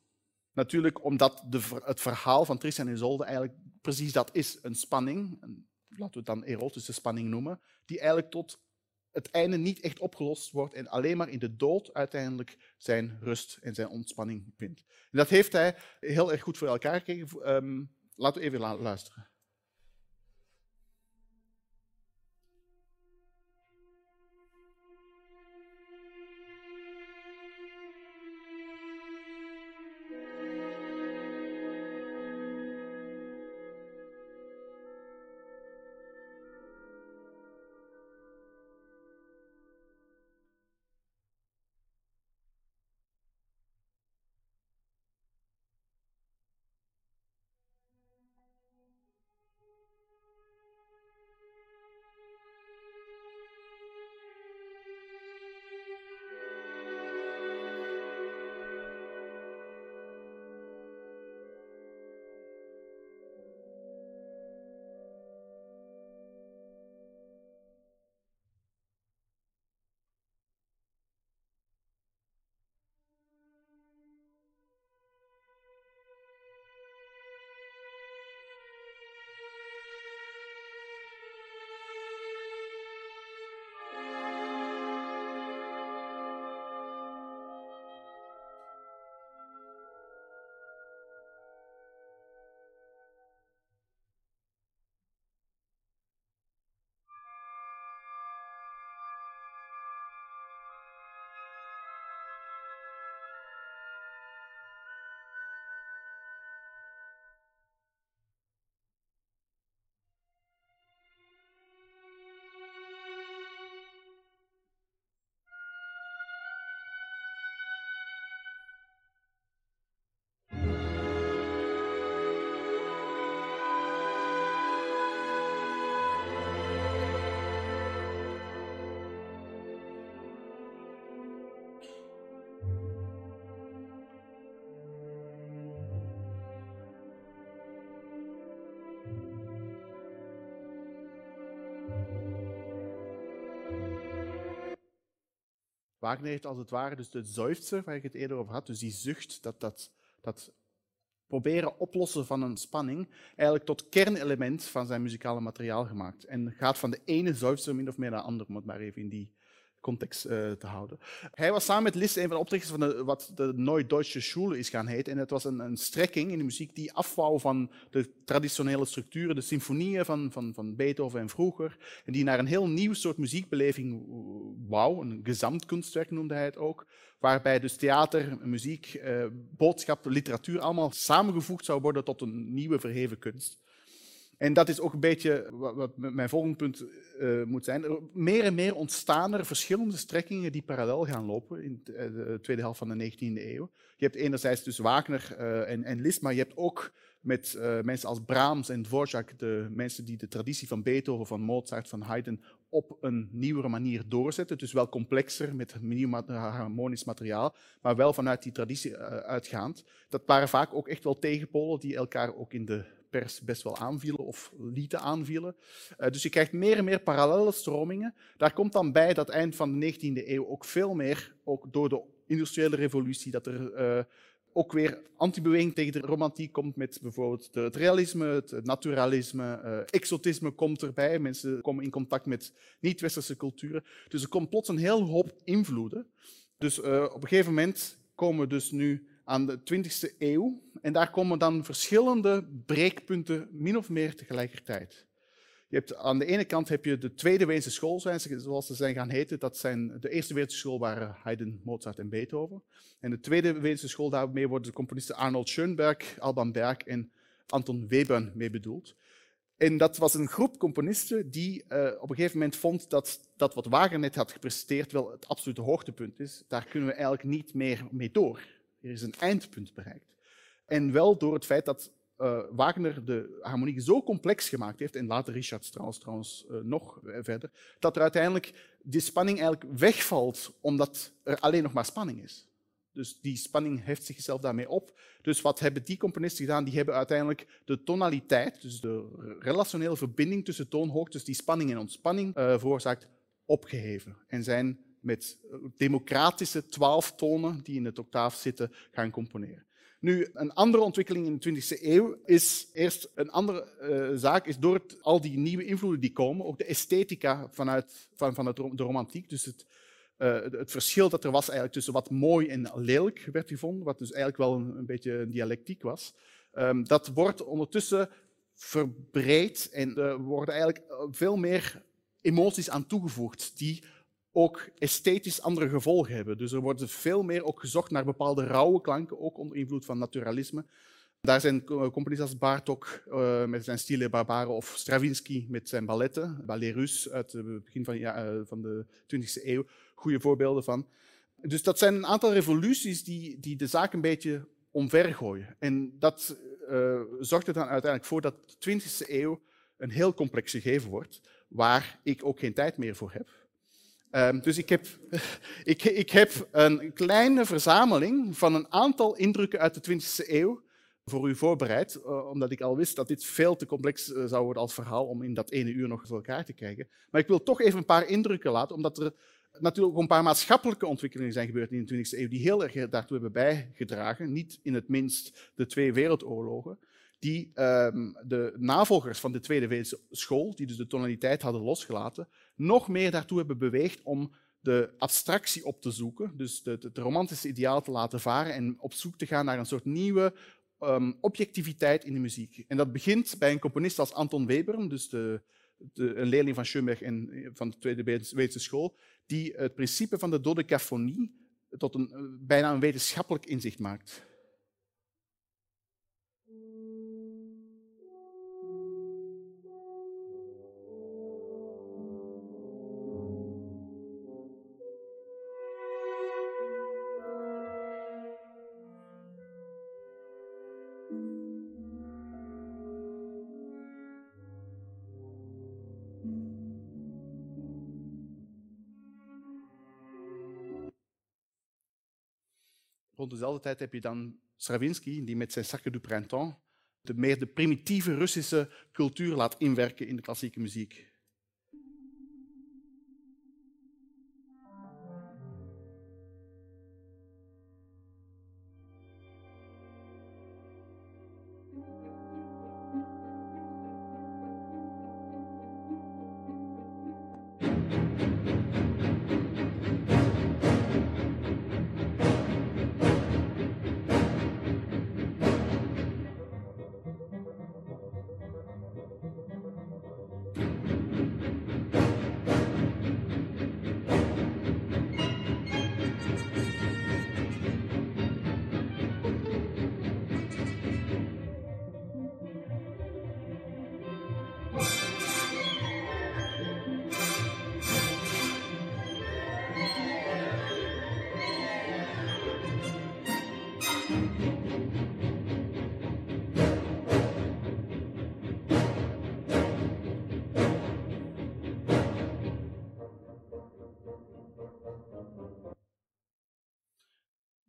Natuurlijk omdat de, het verhaal van Tristan en Isolde eigenlijk precies dat is, een spanning, laten we het dan erotische spanning noemen, die eigenlijk tot het einde niet echt opgelost wordt en alleen maar in de dood uiteindelijk zijn rust en zijn ontspanning vindt. Dat heeft hij heel erg goed voor elkaar gekregen. Um, laten we even luisteren. Wagner heeft als het ware dus de zuiftse, waar ik het eerder over had, dus die zucht, dat, dat, dat proberen oplossen van een spanning, eigenlijk tot kernelement van zijn muzikale materiaal gemaakt. En gaat van de ene zuiftse min of meer naar de andere, om het maar even in die context uh, te houden. Hij was samen met Liszt een van de oprichters van de, wat de Neue-Deutsche Schule is gaan heten. En het was een, een, strekking in de muziek die afwouw van de traditionele structuren, de symfonieën van, van, van Beethoven en vroeger. En die naar een heel nieuw soort muziekbeleving wou. Een gezamtkunstwerk noemde hij het ook. Waarbij dus theater, muziek, eh, boodschap, literatuur allemaal samengevoegd zou worden tot een nieuwe verheven kunst. En dat is ook een beetje wat mijn volgende punt uh, moet zijn. Meer en meer ontstaan er verschillende strekkingen die parallel gaan lopen in eh, de tweede helft van de 19e eeuw. Je hebt enerzijds dus Wagner uh, en, en Liszt, maar je hebt ook met mensen als Brahms en Dvorak de mensen die de traditie van Beethoven, van Mozart, van Haydn op een nieuwere manier doorzetten. Dus wel complexer, met nieuw harmonisch materiaal, maar wel vanuit die traditie uitgaand. Dat waren vaak ook echt wel tegenpolen die elkaar ook in de pers best wel aanvielen of lieten aanvielen. Uh, dus je krijgt meer en meer parallele stromingen. Daar komt dan bij dat eind van de 19e eeuw ook veel meer, ook door de industriële revolutie, dat er uh, ook weer antibeweging tegen de romantiek komt met bijvoorbeeld het realisme, het naturalisme, uh, exotisme komt erbij. Mensen komen in contact met niet-westerse culturen. Dus er komt plots een heel hoop invloeden. Dus op een gegeven moment komen dus nu aan de 20e eeuw. En daar komen dan verschillende breekpunten min of meer tegelijkertijd. Je hebt, aan de ene kant heb je de Tweede Weense school, zoals ze zijn gaan heten. Dat zijn, de Eerste Weense school waren Haydn, Mozart en Beethoven. En de Tweede Weense school, daarmee worden de componisten Arnold Schoenberg, Alban Berg en Anton Webern mee bedoeld. En dat was een groep componisten die uh, op een gegeven moment vond dat dat wat Wagner net had gepresteerd wel het absolute hoogtepunt is. Daar kunnen we eigenlijk niet meer mee door. Er is een eindpunt bereikt. En wel door het feit dat uh, Wagner de harmonie zo complex gemaakt heeft, en later Richard Strauss trouwens uh, nog verder, dat er uiteindelijk die spanning eigenlijk wegvalt, omdat er alleen nog maar spanning is. Dus die spanning heft zichzelf daarmee op. Dus wat hebben die componisten gedaan? Die hebben uiteindelijk de tonaliteit, dus de relationele verbinding tussen toonhoogtes, die spanning en ontspanning veroorzaakt, opgeheven. En zijn met democratische twaalf tonen die in het octaaf zitten gaan componeren. Nu, een andere ontwikkeling in de 20e eeuw is eerst een andere uh, zaak, is door het, al die nieuwe invloeden die komen, ook de esthetica vanuit, van, van het, de romantiek, dus het, uh, het verschil dat er was eigenlijk tussen wat mooi en lelijk werd gevonden, wat dus eigenlijk wel een, een beetje een dialectiek was, um, dat wordt ondertussen verbreed en er worden eigenlijk veel meer emoties aan toegevoegd die ook esthetisch andere gevolgen hebben. Dus er wordt veel meer ook gezocht naar bepaalde rauwe klanken, ook onder invloed van naturalisme. Daar zijn componisten als Bartok uh, met zijn Stile Barbare of Stravinsky met zijn balletten, Ballet Russe uit het begin van, ja, uh, van de 20e eeuw, goede voorbeelden van. Dus dat zijn een aantal revoluties die, die de zaak een beetje omvergooien. En dat uh, zorgt er dan uiteindelijk voor dat de 20e eeuw een heel complex gegeven wordt, waar ik ook geen tijd meer voor heb. Um, dus ik heb, ik, ik heb een kleine verzameling van een aantal indrukken uit de 20e eeuw voor u voorbereid, uh, omdat ik al wist dat dit veel te complex uh, zou worden als verhaal om in dat ene uur nog voor elkaar te krijgen. Maar ik wil toch even een paar indrukken laten, omdat er natuurlijk ook een paar maatschappelijke ontwikkelingen zijn gebeurd in de 20e eeuw die heel erg daartoe hebben bijgedragen. Niet in het minst de twee wereldoorlogen, die um, de navolgers van de Tweede Wereldschool, die dus de tonaliteit hadden losgelaten, nog meer daartoe hebben beweegd om de abstractie op te zoeken, dus het romantische ideaal te laten varen en op zoek te gaan naar een soort nieuwe um, objectiviteit in de muziek. En dat begint bij een componist als Anton Webern, dus de, de, een leerling van Schoenberg en van de Tweede Zweedse School, die het principe van de dodecafonie tot een, bijna een wetenschappelijk inzicht maakt. Rond dezelfde tijd heb je dan Stravinsky, die met zijn Sacre du Printemps de meer de primitieve Russische cultuur laat inwerken in de klassieke muziek.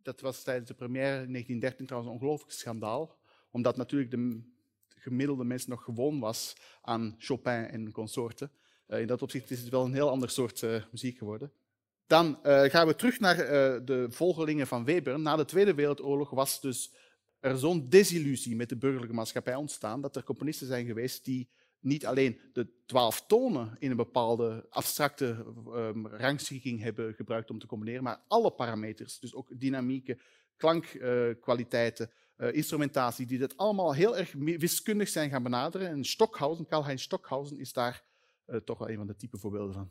Dat was tijdens de première in 1913 trouwens een ongelooflijk schandaal, omdat natuurlijk de gemiddelde mens nog gewoon was aan Chopin en consorten. Uh, in dat opzicht is het wel een heel ander soort uh, muziek geworden. Dan uh, gaan we terug naar de volgelingen van Weber. Na de Tweede Wereldoorlog was dus er zo'n desillusie met de burgerlijke maatschappij ontstaan dat er componisten zijn geweest die niet alleen de twaalf tonen in een bepaalde abstracte um, rangschikking hebben gebruikt om te combineren, maar alle parameters, dus ook dynamieken, klankkwaliteiten, uh, eh, instrumentatie, die dit allemaal heel erg wiskundig zijn gaan benaderen. En Stockhausen, Karl-Heinz Stockhausen, is daar uh, toch wel een van de type voorbeelden van.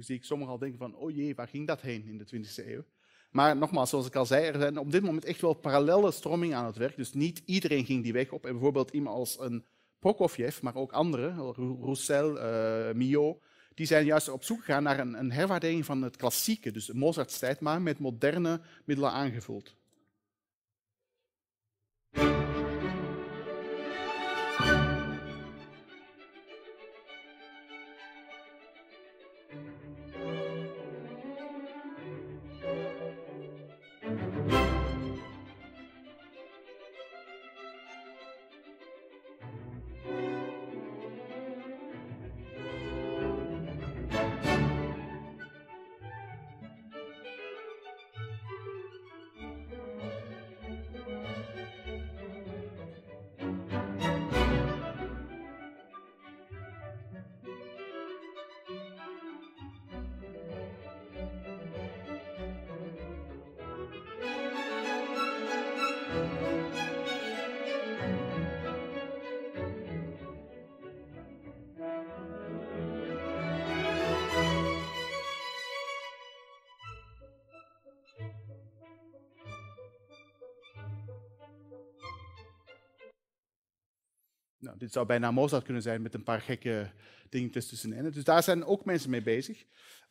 Nu zie ik sommigen al denken van, oh jee, waar ging dat heen in de 20e eeuw? Maar nogmaals, zoals ik al zei, er zijn op dit moment echt wel parallele stromingen aan het werk. Dus niet iedereen ging die weg op. En bijvoorbeeld iemand als een Prokofjev, maar ook anderen, Roussel, uh, Milhaud, die zijn juist op zoek gegaan naar een, een herwaardering van het klassieke, dus Mozarts tijd, maar met moderne middelen aangevuld. Nou, dit zou bijna Mozart kunnen zijn met een paar gekke dingetjes tussenin. Dus daar zijn ook mensen mee bezig.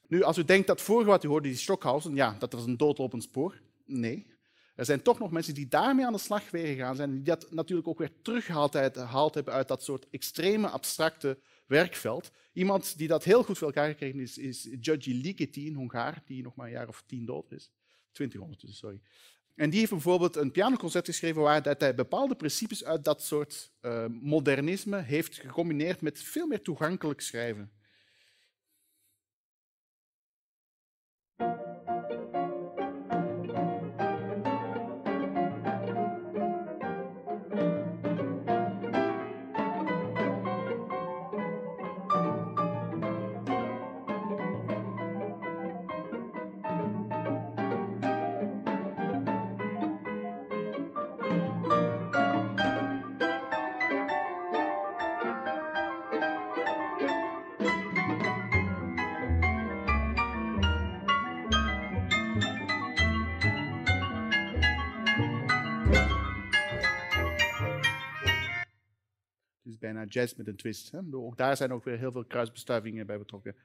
Nu, als u denkt dat vorige wat u hoorde, die Stockhausen, ja, dat was een doodlopend spoor. Nee. Er zijn toch nog mensen die daarmee aan de slag weer gegaan zijn, die dat natuurlijk ook weer teruggehaald hebben uit dat soort extreme abstracte werkveld. Iemand die dat heel goed voor elkaar gekregen is, is Giorgi Ligeti, een Hongaar, die nog maar een jaar of tien dood is. Twintig ondertussen, sorry. En die heeft bijvoorbeeld een pianoconcert geschreven waar hij bepaalde principes uit dat soort uh, modernisme heeft gecombineerd met veel meer toegankelijk schrijven. Jazz met een twist. Ook daar zijn ook weer heel veel kruisbestuivingen bij betrokken.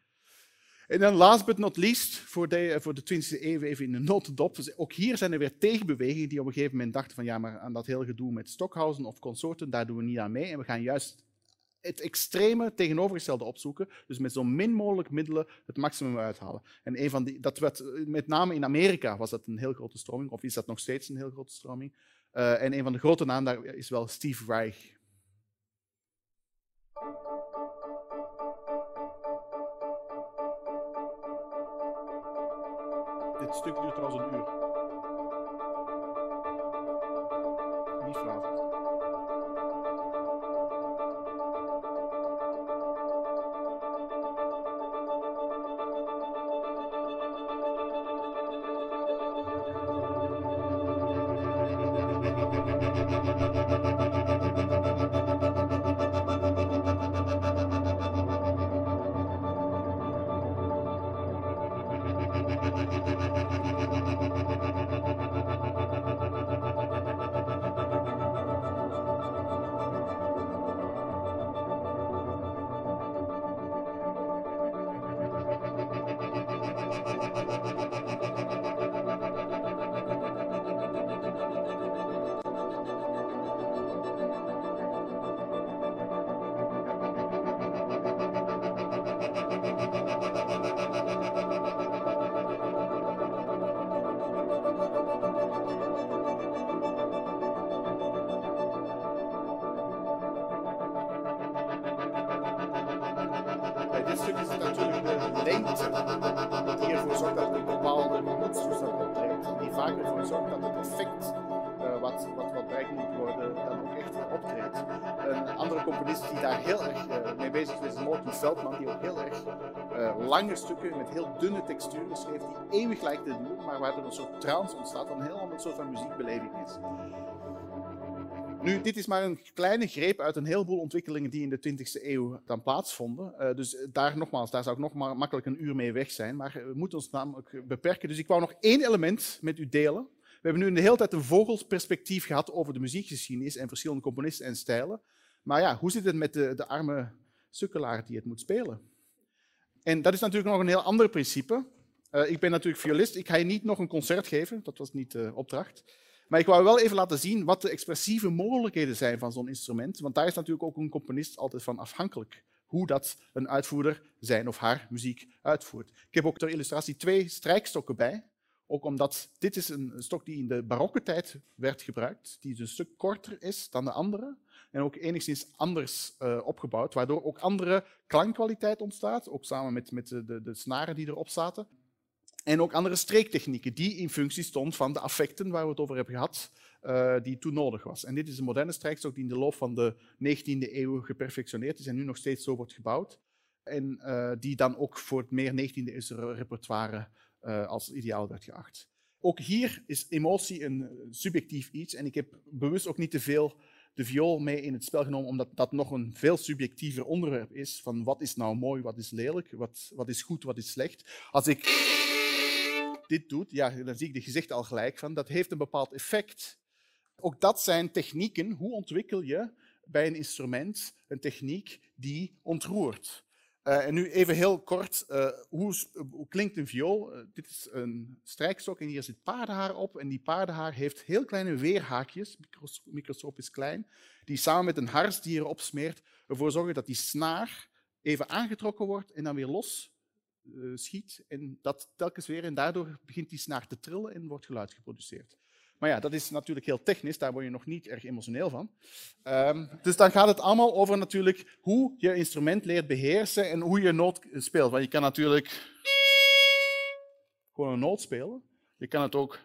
En dan last but not least, voor de, voor de 20e eeuw even in de notendop. Dus ook hier zijn er weer tegenbewegingen die op een gegeven moment dachten van ja, maar aan dat hele gedoe met Stockhausen of consorten, daar doen we niet aan mee. En we gaan juist het extreme tegenovergestelde opzoeken. Dus met zo min mogelijk middelen het maximum uithalen. En een van die, dat werd, met name in Amerika was dat een heel grote stroming, of is dat nog steeds een heel grote stroming. Uh, en een van de grote namen daar is wel Steve Reich. Dit stuk duurt trouwens een uur. Stukken met heel dunne texturen schreef, die eeuwig lijkt te duren, maar waardoor een soort trance ontstaat, een heel ander soort van muziekbeleving is. Nu, dit is maar een kleine greep uit een heleboel ontwikkelingen die in de 20e eeuw dan plaatsvonden. Uh, dus daar nogmaals, daar zou ik nog maar makkelijk een uur mee weg zijn. Maar we moeten ons namelijk beperken. Dus ik wou nog één element met u delen. We hebben nu de hele tijd een vogelsperspectief gehad over de muziekgeschiedenis en verschillende componisten en stijlen. Maar ja, hoe zit het met de, de arme sukkelaar die het moet spelen? En dat is natuurlijk nog een heel ander principe. Uh, ik ben natuurlijk violist. Ik ga je niet nog een concert geven. Dat was niet de opdracht. Maar ik wou wel even laten zien wat de expressieve mogelijkheden zijn van zo'n instrument. Want daar is natuurlijk ook een componist altijd van afhankelijk. Hoe dat een uitvoerder zijn of haar muziek uitvoert. Ik heb ook ter illustratie twee strijkstokken bij. Ook omdat dit is een stok die in de barokke tijd werd gebruikt. Die een stuk korter is dan de andere. En ook enigszins anders uh, opgebouwd. Waardoor ook andere klankkwaliteit ontstaat. Ook samen met, met de, de, de snaren die erop zaten. En ook andere streektechnieken die in functie stond van de affecten waar we het over hebben gehad, uh, die toen nodig was. En dit is een moderne strijkstok die in de loop van de 19e eeuw geperfectioneerd is en nu nog steeds zo wordt gebouwd. En uh, die dan ook voor het meer 19e eeuwse repertoire uh, als ideaal werd geacht. Ook hier is emotie een subjectief iets en ik heb bewust ook niet te veel de viool mee in het spel genomen, omdat dat nog een veel subjectiever onderwerp is van wat is nou mooi, wat is lelijk, wat, wat is goed, wat is slecht. Als ik dit doet, ja, dan zie ik de gezicht al gelijk van, dat heeft een bepaald effect. Ook dat zijn technieken. Hoe ontwikkel je bij een instrument een techniek die ontroert? Uh, en nu even heel kort, uh, hoe, hoe, klinkt een viool? Dit is een strijkstok en hier zit paardenhaar op. En die paardenhaar heeft heel kleine weerhaakjes, microscopisch klein, die samen met een hars die erop smeert, ervoor zorgen dat die snaar even aangetrokken wordt en dan weer los schiet en dat telkens weer. En daardoor begint die snaar te trillen en wordt geluid geproduceerd. Maar ja, dat is natuurlijk heel technisch, daar word je nog niet erg emotioneel van. Um, dus dan gaat het allemaal over natuurlijk hoe je instrument leert beheersen en hoe je noot speelt. Want je kan natuurlijk gewoon een noot spelen. Je kan het ook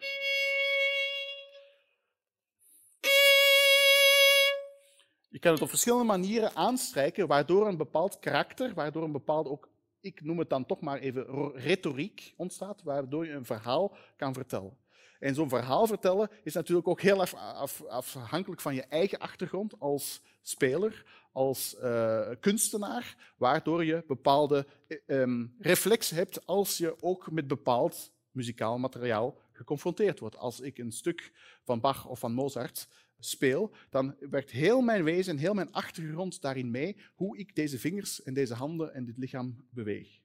Je kan het op verschillende manieren aanstrijken, waardoor een bepaald karakter, waardoor een bepaald ook ik noem het dan toch maar even retoriek ontstaat, waardoor je een verhaal kan vertellen. En zo'n verhaal vertellen is natuurlijk ook heel af, af, afhankelijk van je eigen achtergrond als speler, als uh, kunstenaar, waardoor je bepaalde um, reflex hebt als je ook met bepaald muzikaal materiaal geconfronteerd wordt. Als ik een stuk van Bach of van Mozart speel, dan werkt heel mijn wezen, heel mijn achtergrond daarin mee, hoe ik deze vingers en deze handen en dit lichaam beweeg.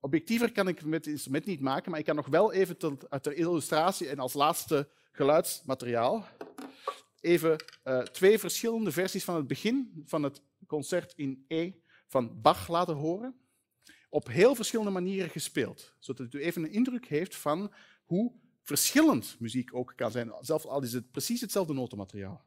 Objectiever kan ik met het instrument niet maken, maar ik kan nog wel even ter, ter illustratie en als laatste geluidsmateriaal even uh, twee verschillende versies van het begin van het concert in E van Bach laten horen. Op heel verschillende manieren gespeeld, zodat u even een indruk heeft van hoe verschillend muziek ook kan zijn, zelfs al is het precies hetzelfde notenmateriaal.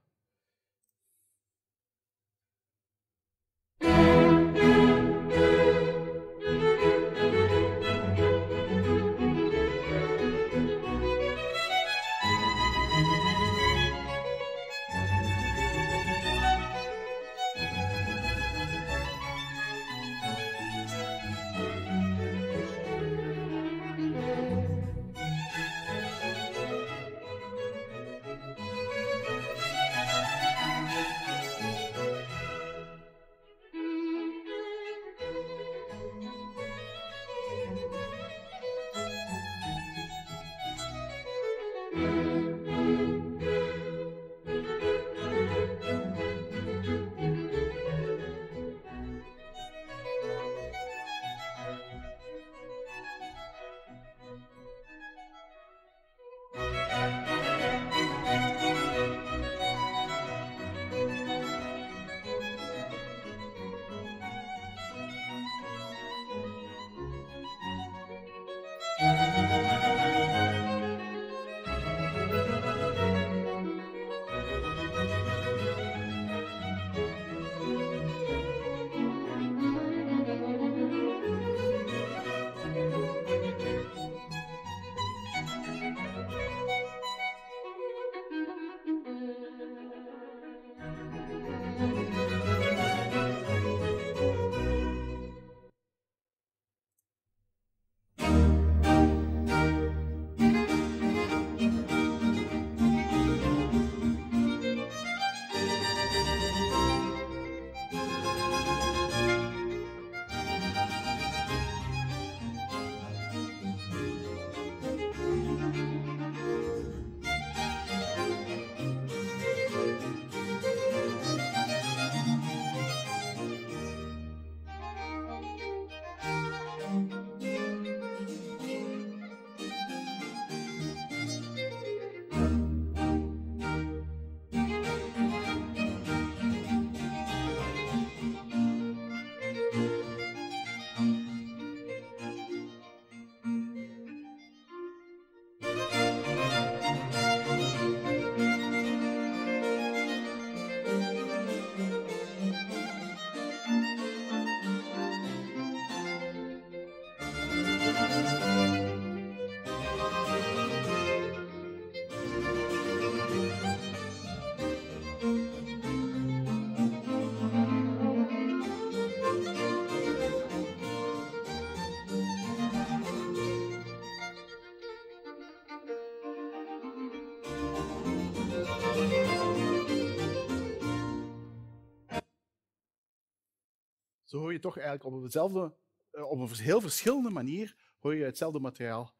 Zo hoor je toch eigenlijk op, eh, op een heel verschillende manier hoor je hetzelfde materiaal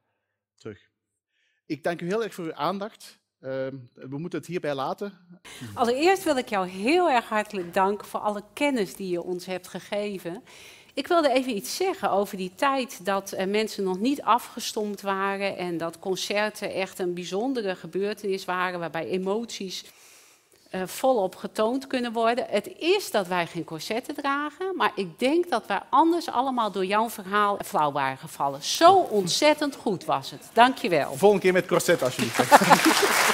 terug. Ik dank u heel erg voor uw aandacht. Ehm, we moeten het hierbij laten. Allereerst wil ik jou heel erg hartelijk danken voor alle kennis die je ons hebt gegeven. Ik wilde even iets zeggen over die tijd dat mensen nog niet afgestomd waren en dat concerten echt een bijzondere gebeurtenis waren waarbij emoties eh, volop getoond kunnen worden. Het is dat wij geen corsetten dragen, maar ik denk dat wij anders allemaal door jouw verhaal flauw waren gevallen. Zo ontzettend goed was het. Dank je wel. Volgende keer met corset alsjeblieft.